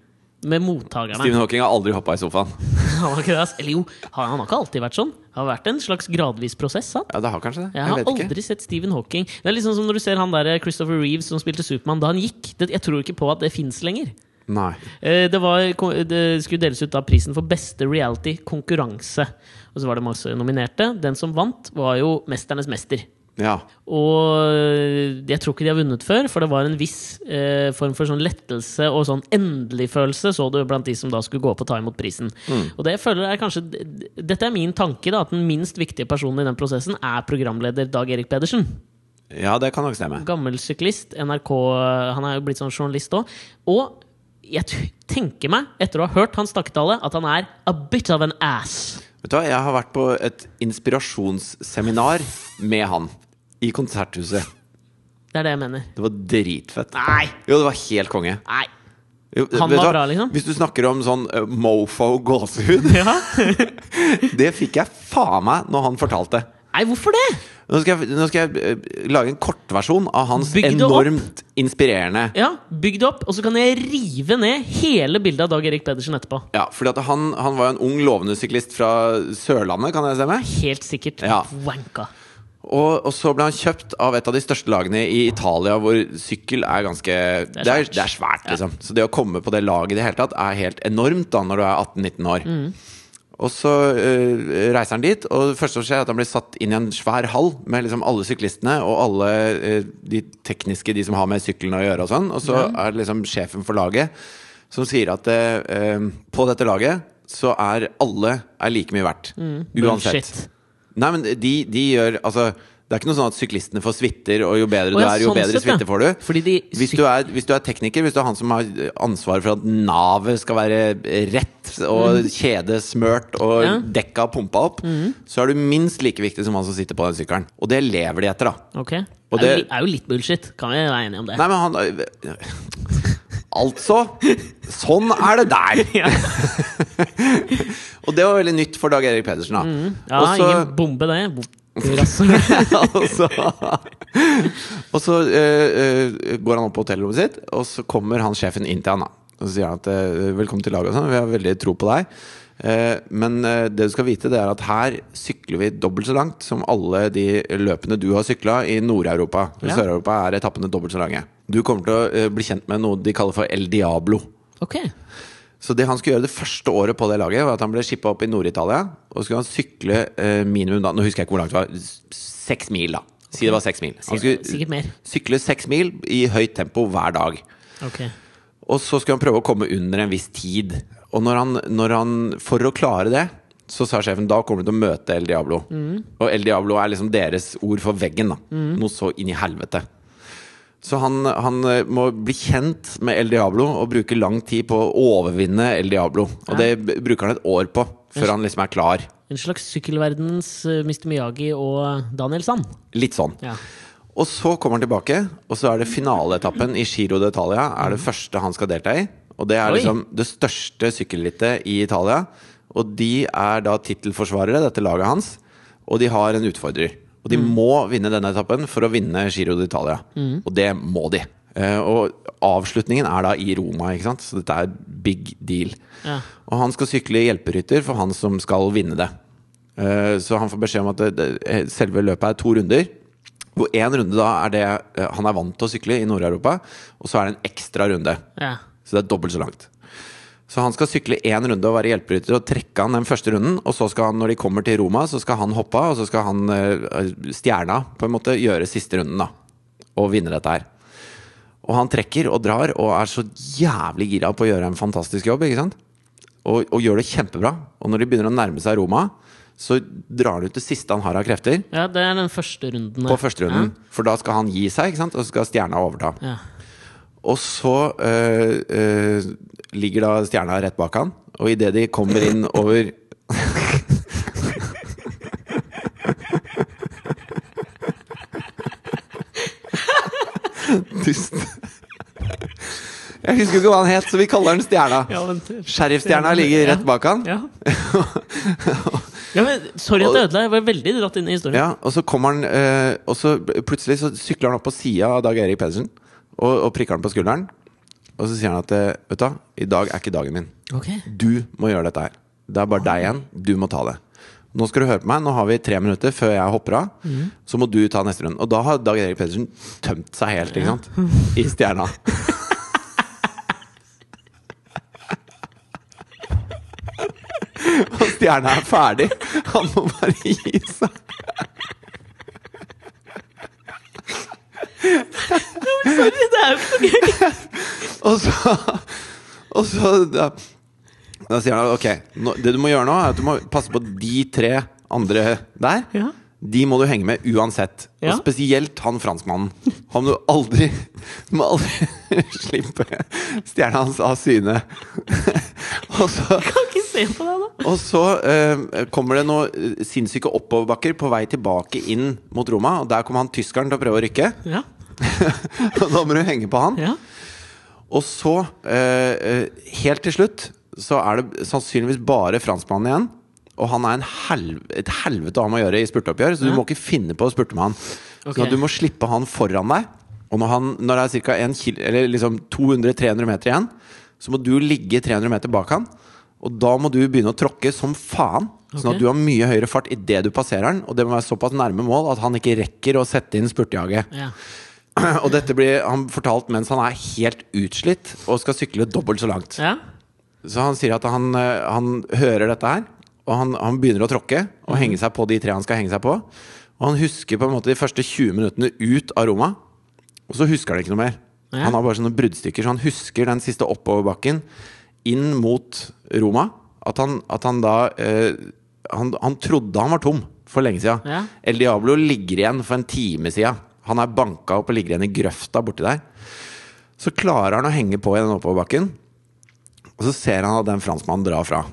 med mottakerne. Stephen Hawking har aldri hoppa i sofaen. Han har ikke det. Eller jo, han han har ikke alltid vært sånn. Det har vært en slags gradvis prosess. Sant? Ja, det har kanskje det. Jeg Jeg har vet ikke. aldri sett Stephen Hawking. Det er liksom som når du ser han der Christopher Reeves som spilte Supermann da han gikk. Det, jeg tror ikke på at det fins lenger. Nei. Eh, Det, var, det skulle deles ut da prisen for beste reality-konkurranse. Og så var det masse nominerte. Den som vant, var jo 'Mesternes mester'. Ja. Og jeg tror ikke de har vunnet før, for det var en viss eh, form for sånn lettelse og sånn endelig-følelse så du blant de som da skulle gå opp og ta imot prisen. Og det jeg føler er kanskje Dette er min tanke, da, at den minst viktige personen i den prosessen er programleder Dag Erik Pedersen. ja, det kan nok stemme. Gammel syklist, NRK Han er jo blitt sånn journalist òg. Og jeg tenker meg, etter å ha hørt hans takketale, at han er a bit of an ass. Vet du hva, Jeg har vært på et inspirasjonsseminar med han. I Konserthuset. Det er det jeg mener. Det var dritfett. Nei! Jo, det var helt konge. Nei! Jo, Han var hva? bra, liksom? Hvis du snakker om sånn uh, mofo gåsehud Ja. Det fikk jeg faen meg når han fortalte. Nei, hvorfor det? Nå skal jeg, nå skal jeg eh, lage en kortversjon av hans Bygg det opp. enormt inspirerende Ja, Bygg det opp, og så kan jeg rive ned hele bildet av Dag Erik Pedersen etterpå. Ja, fordi at han, han var jo en ung, lovende syklist fra Sørlandet, kan jeg stemme? Helt sikkert Ja. wanka. Og, og så ble han kjøpt av et av de største lagene i Italia, hvor sykkel er ganske Det er, svært. det er svært, liksom. Så det å komme på det laget i det hele tatt er helt enormt da når du er 18-19 år. Og så uh, reiser han dit, og det første som skjer, er at han blir satt inn i en svær hall med liksom alle syklistene og alle uh, de tekniske, de som har med sykkelen å gjøre og sånn. Og så er det liksom sjefen for laget som sier at uh, på dette laget så er alle er like mye verdt. Uansett. Bullshit. Nei, men de, de gjør Altså, det er ikke noe sånn at syklistene får suiter, og jo bedre du er, jo sånn bedre suite får du. Hvis du, er, hvis du er tekniker, hvis du er han som har ansvaret for at navet skal være rett, og kjedet smørt, og. Ja. dekka pumpa opp, så er du minst like viktig som han som sitter på den sykkelen. Og det lever de etter, da. Okay. Og det er jo litt bullshit. Kan vi være enige om det? Nei, men han Altså! Sånn er det der! Ja. Og det var veldig nytt for Dag Erik Pedersen, da. Mhm. Ja, Også, ingen bombe, det. Og så, og så eh, eh, går han opp på hotellrommet sitt, og så kommer han sjefen inn til han. da Og så sier han at uh, 'velkommen til laget', og sånn, vi har veldig tro på deg. Men det du skal vite, det er at her sykler vi dobbelt så langt som alle de løpene du har sykla i Nord-Europa. I Ja. Sør-Europa er etappene dobbelt så lange. Du kommer til å eh, bli kjent med noe de kaller for El Diablo. Ok. Så det han skulle gjøre det første året på det laget, var at han ble shippa opp i Nord-Italia. Og så skulle han sykle eh, minimum da Nå husker jeg ikke hvor langt det var. Seks mil, da. Si det var seks mil. Han skulle sykle seks mil i høyt tempo hver dag. Ok. Og så skulle han prøve å komme under en viss tid. Og når han, når han For å klare det, så sa sjefen da kommer du til å møte El Diablo. Og El Diablo er liksom deres ord for veggen. da Noe så inn i helvete. Så han, han eh, må bli kjent med El Diablo og bruke lang tid på å overvinne El Diablo. Og det bruker han et år på før han liksom er klar. En slags sykkelverdenens eh, Mr. Miyagi og Daniel Sand. Litt sånn. Ja. Og så kommer han tilbake, og så er det finaleetappen i Giro d'Italia. Er det første han skal delta i. Og det er Oi. liksom det største sykkelrittet i Italia. Og de er da tittelforsvarere, dette laget hans. Og de har en utfordrer. Og de må vinne denne etappen for å vinne Giro d'Italia. Og det må de. Eh, og avslutningen er da i Roma, ikke sant? så dette er big deal. Ja. Og han skal sykle hjelperytter for han som skal vinne det. Eh, Så han får beskjed om at det, det, selve løpet er to runder. Hvor én runde da er det eh, han er vant til å sykle i Nord-Europa, og så er det en ekstra runde. Ja. Så det er dobbelt så langt. Så han skal sykle én runde og være hjelperytter og trekke han den første runden. Og så skal han, når de kommer til Roma, så skal han hoppe av, og så skal han eh, stjerna på en måte gjøre siste runden, da. Og vinne dette her. Og han trekker og drar og er så jævlig gira på å gjøre en fantastisk jobb, ikke sant? Og, og gjør det kjempebra. Og når de begynner å nærme seg Roma, så drar han ut det siste han har av krefter, ja, det er den første runden. på første runden. For da skal han gi seg, ikke sant? og så skal stjerna overta. Ja. Og så øh, øh, ligger da stjerna rett bak han, og idet de kommer inn over Dust. Jeg husker ikke hva han het, så vi kaller han Stjerna. Ja, Sheriffstjerna ligger rett bak han. Ja. ja, men Sorry at jeg ødela. Jeg var veldig dratt inn i historien. Ja, og så kommer han eh, Og så plutselig så sykler han opp på sida av Dag Erik Pedersen og, og prikker han på skulderen. Og så sier han at eh, Vet du i dag er ikke dagen min. Okay. Du må gjøre dette her. Det er bare deg igjen. Du må ta det. Nå skal du høre på meg. Nå har vi tre minutter før jeg hopper av. Så må du ta neste runde. Og da har Dag Erik Pedersen tømt seg helt, ikke sant? I stjerna. Og stjerna er ferdig. Han må bare gi seg. Sorry, det er jo ikke noe gøy! Og så, og så da, da sier han ok, nå, det du må gjøre nå, er at du må passe på de tre andre der. Ja. De må du henge med uansett. Ja. Og spesielt han franskmannen. Han må du aldri Du må aldri slippe stjerna hans av syne. og så se på deg da. og så eh, kommer det noen sinnssyke oppoverbakker på vei tilbake inn mot Roma. Og der kommer han tyskeren til å prøve å rykke. Ja. Da må du henge på han. ja. Og så, eh, eh, helt til slutt, så er det sannsynligvis bare franskmannen igjen. Og han er en helv et helvete å ha med å gjøre i spurteoppgjør, så du må ikke finne på å spurte med han. Okay. Så du må slippe han foran deg. Og når, han, når det er ca. Liksom 200-300 meter igjen, så må du ligge 300 meter bak han. Og da må du begynne å tråkke som faen. Sånn at du har mye høyere fart idet du passerer den, Og det må være såpass nærme mål at han ikke rekker å sette inn spurtejaget. Ja. Og dette blir han fortalt mens han er helt utslitt og skal sykle dobbelt så langt. ja. Så han sier at han, eh, han hører dette her, og han, han begynner å tråkke og henge seg på de tre han skal henge seg på. Og han husker på en måte de første 20 minuttene ut av Roma, og så husker han ikke noe mer. Ja. Han har bare sånne bruddstykker, så han husker den siste oppoverbakken inn mot Roma. At han, at han da eh, han, han trodde han var tom for lenge siden. Ja. El Diablo ligger igjen for en time siden. Han er banka opp og ligger igjen i grøfta borti der. Så klarer han å henge på i den oppoverbakken. Og så ser han at den franskmannen drar fra.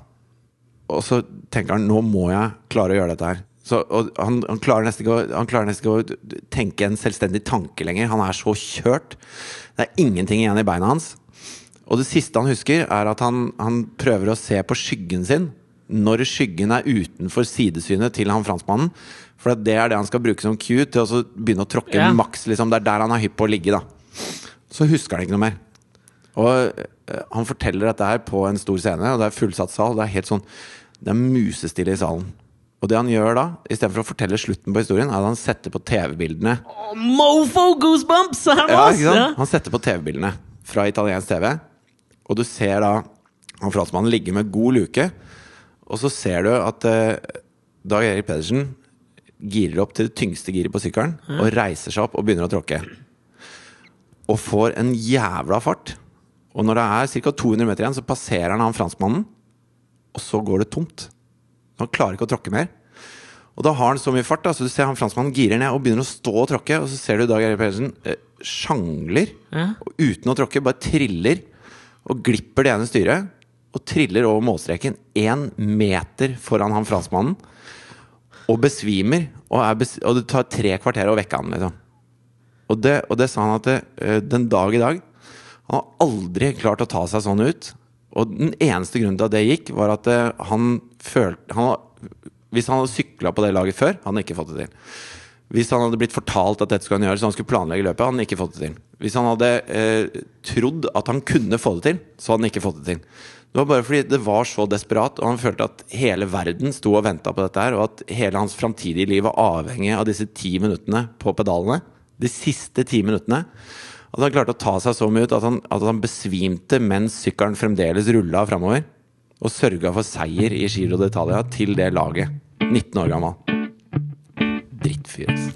Og så tenker han nå må jeg klare å gjøre dette her. Så, og han, han, klarer nesten ikke å, han klarer nesten ikke å tenke en selvstendig tanke lenger. Han er så kjørt. Det er ingenting igjen i beina hans. Og det siste han husker, er at han, han prøver å se på skyggen sin når skyggen er utenfor sidesynet til han franskmannen. For det er det han skal bruke som cue til å begynne å tråkke Ja. maks. Liksom. Det er der han er hypp på å ligge. da Så husker han ikke noe mer. Og eh, han forteller dette her på en stor scene, og det er fullsatt sal. Det er helt sånn Det er musestille i salen. Og det han gjør da, istedenfor å fortelle slutten på historien, er at han setter på TV-bildene. Mofo goosebumps! Ja. Han setter på TV-bildene fra italiensk TV, og du ser da han franskmannen ligge med god luke, og så ser du at eh, Dag Erik Pedersen girer opp til det tyngste giret på sykkelen, og reiser seg opp og begynner å tråkke. Og får en jævla fart. Og når det er ca. 200 meter igjen, så passerer han han franskmannen, og så går det tomt. Han klarer ikke å tråkke mer. Og da har han så mye fart, da, så du ser han franskmannen girer ned og begynner å stå og tråkke, og så ser du Dag Erik Pedersen eh, sjangler, Ja. og uten å tråkke, bare triller, og glipper det ene styret, og triller over målstreken én meter foran han franskmannen, og besvimer, og, bes og det tar tre kvarter å vekke han, liksom. Og det, og det sa han at det, eh, den dag i dag Han har aldri klart å ta seg sånn ut. Og den eneste grunnen til at det gikk, var at eh, han følte han, Hvis han hadde sykla på det laget før, hadde han ikke fått det til. Hvis han hadde blitt fortalt at dette skulle han gjøre, så han skulle planlegge løpet, hadde han ikke fått det til. Hvis han hadde eh, trodd at han kunne få det til, så hadde han ikke fått det til. Det var bare fordi det var så desperat, og han følte at hele verden sto og venta på dette her, og at hele hans framtidige liv var avhengig av disse ti minuttene på pedalene. De siste ti minuttene. At han klarte å ta seg så mye ut at han, at han besvimte mens sykkelen fremdeles rulla framover. Og sørga for seier i Giro d'Italia til det laget. 19 år gammel. Drittfyr, altså.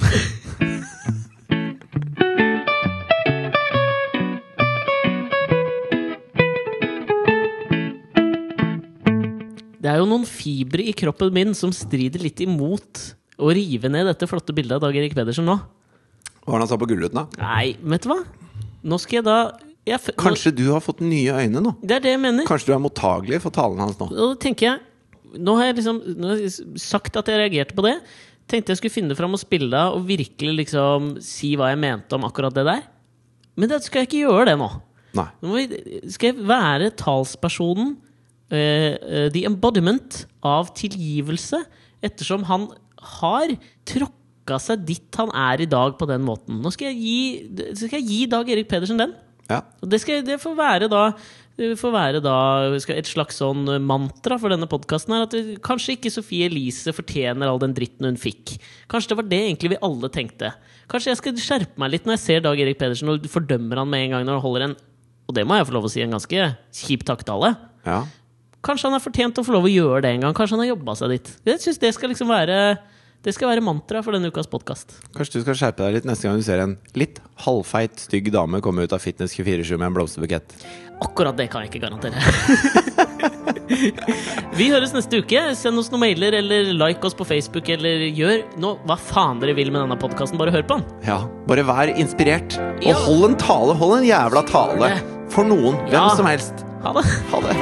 Det er jo noen fibre i kroppen min som strider litt imot å rive ned dette flotte bildet av Dag Erik Pedersen nå. Hva var det han sa på Gullruten, da? Nei, vet du hva? Nå skal jeg da jeg, f- Kanskje du har fått nye øyne nå? nå, Det er det jeg mener. Kanskje du er mottagelig for talen hans nå? Og da tenker jeg Nå har jeg liksom nå har jeg sagt at jeg reagerte på det. Tenkte jeg skulle finne fram og spille det og virkelig liksom si hva jeg mente om akkurat det der. Men det skal jeg ikke gjøre det nå. Nei. Nå vi, skal jeg være talspersonen, uh, uh, the embodiment av tilgivelse, ettersom han har tråkka seg dit han er i dag på den måten. Nå skal jeg gi, skal jeg gi Dag Erik Pedersen den. Ja. Og det, skal, det får være da det får være da et slags sånn mantra for denne podkasten. At kanskje ikke Sofie Elise fortjener all den dritten hun fikk. Kanskje det var det egentlig vi alle tenkte. Kanskje jeg skal skjerpe meg litt når jeg ser Dag Erik Pedersen og fordømmer han med en gang når han holder en og det må jeg få lov å si en ganske kjip takktale. ja. Kanskje han har fortjent å få lov å gjøre det en gang. Kanskje han har jobba seg dit. Jeg synes det skal liksom være Det skal være mantra for denne ukas podkast. Kanskje du skal skjerpe deg litt neste gang du ser en litt halvfeit, stygg dame komme ut av Fitness 24-7 med en blomsterbukett. Akkurat det kan jeg ikke garantere. Vi høres neste uke. Send oss noen mailer, eller like oss på Facebook, eller gjør nå hva faen dere vil med denne podkasten. Bare hør på den. Ja, Bare vær inspirert. Og Ja. hold en tale. Hold en jævla tale. For noen. Hvem som helst. Ha det. Ha det.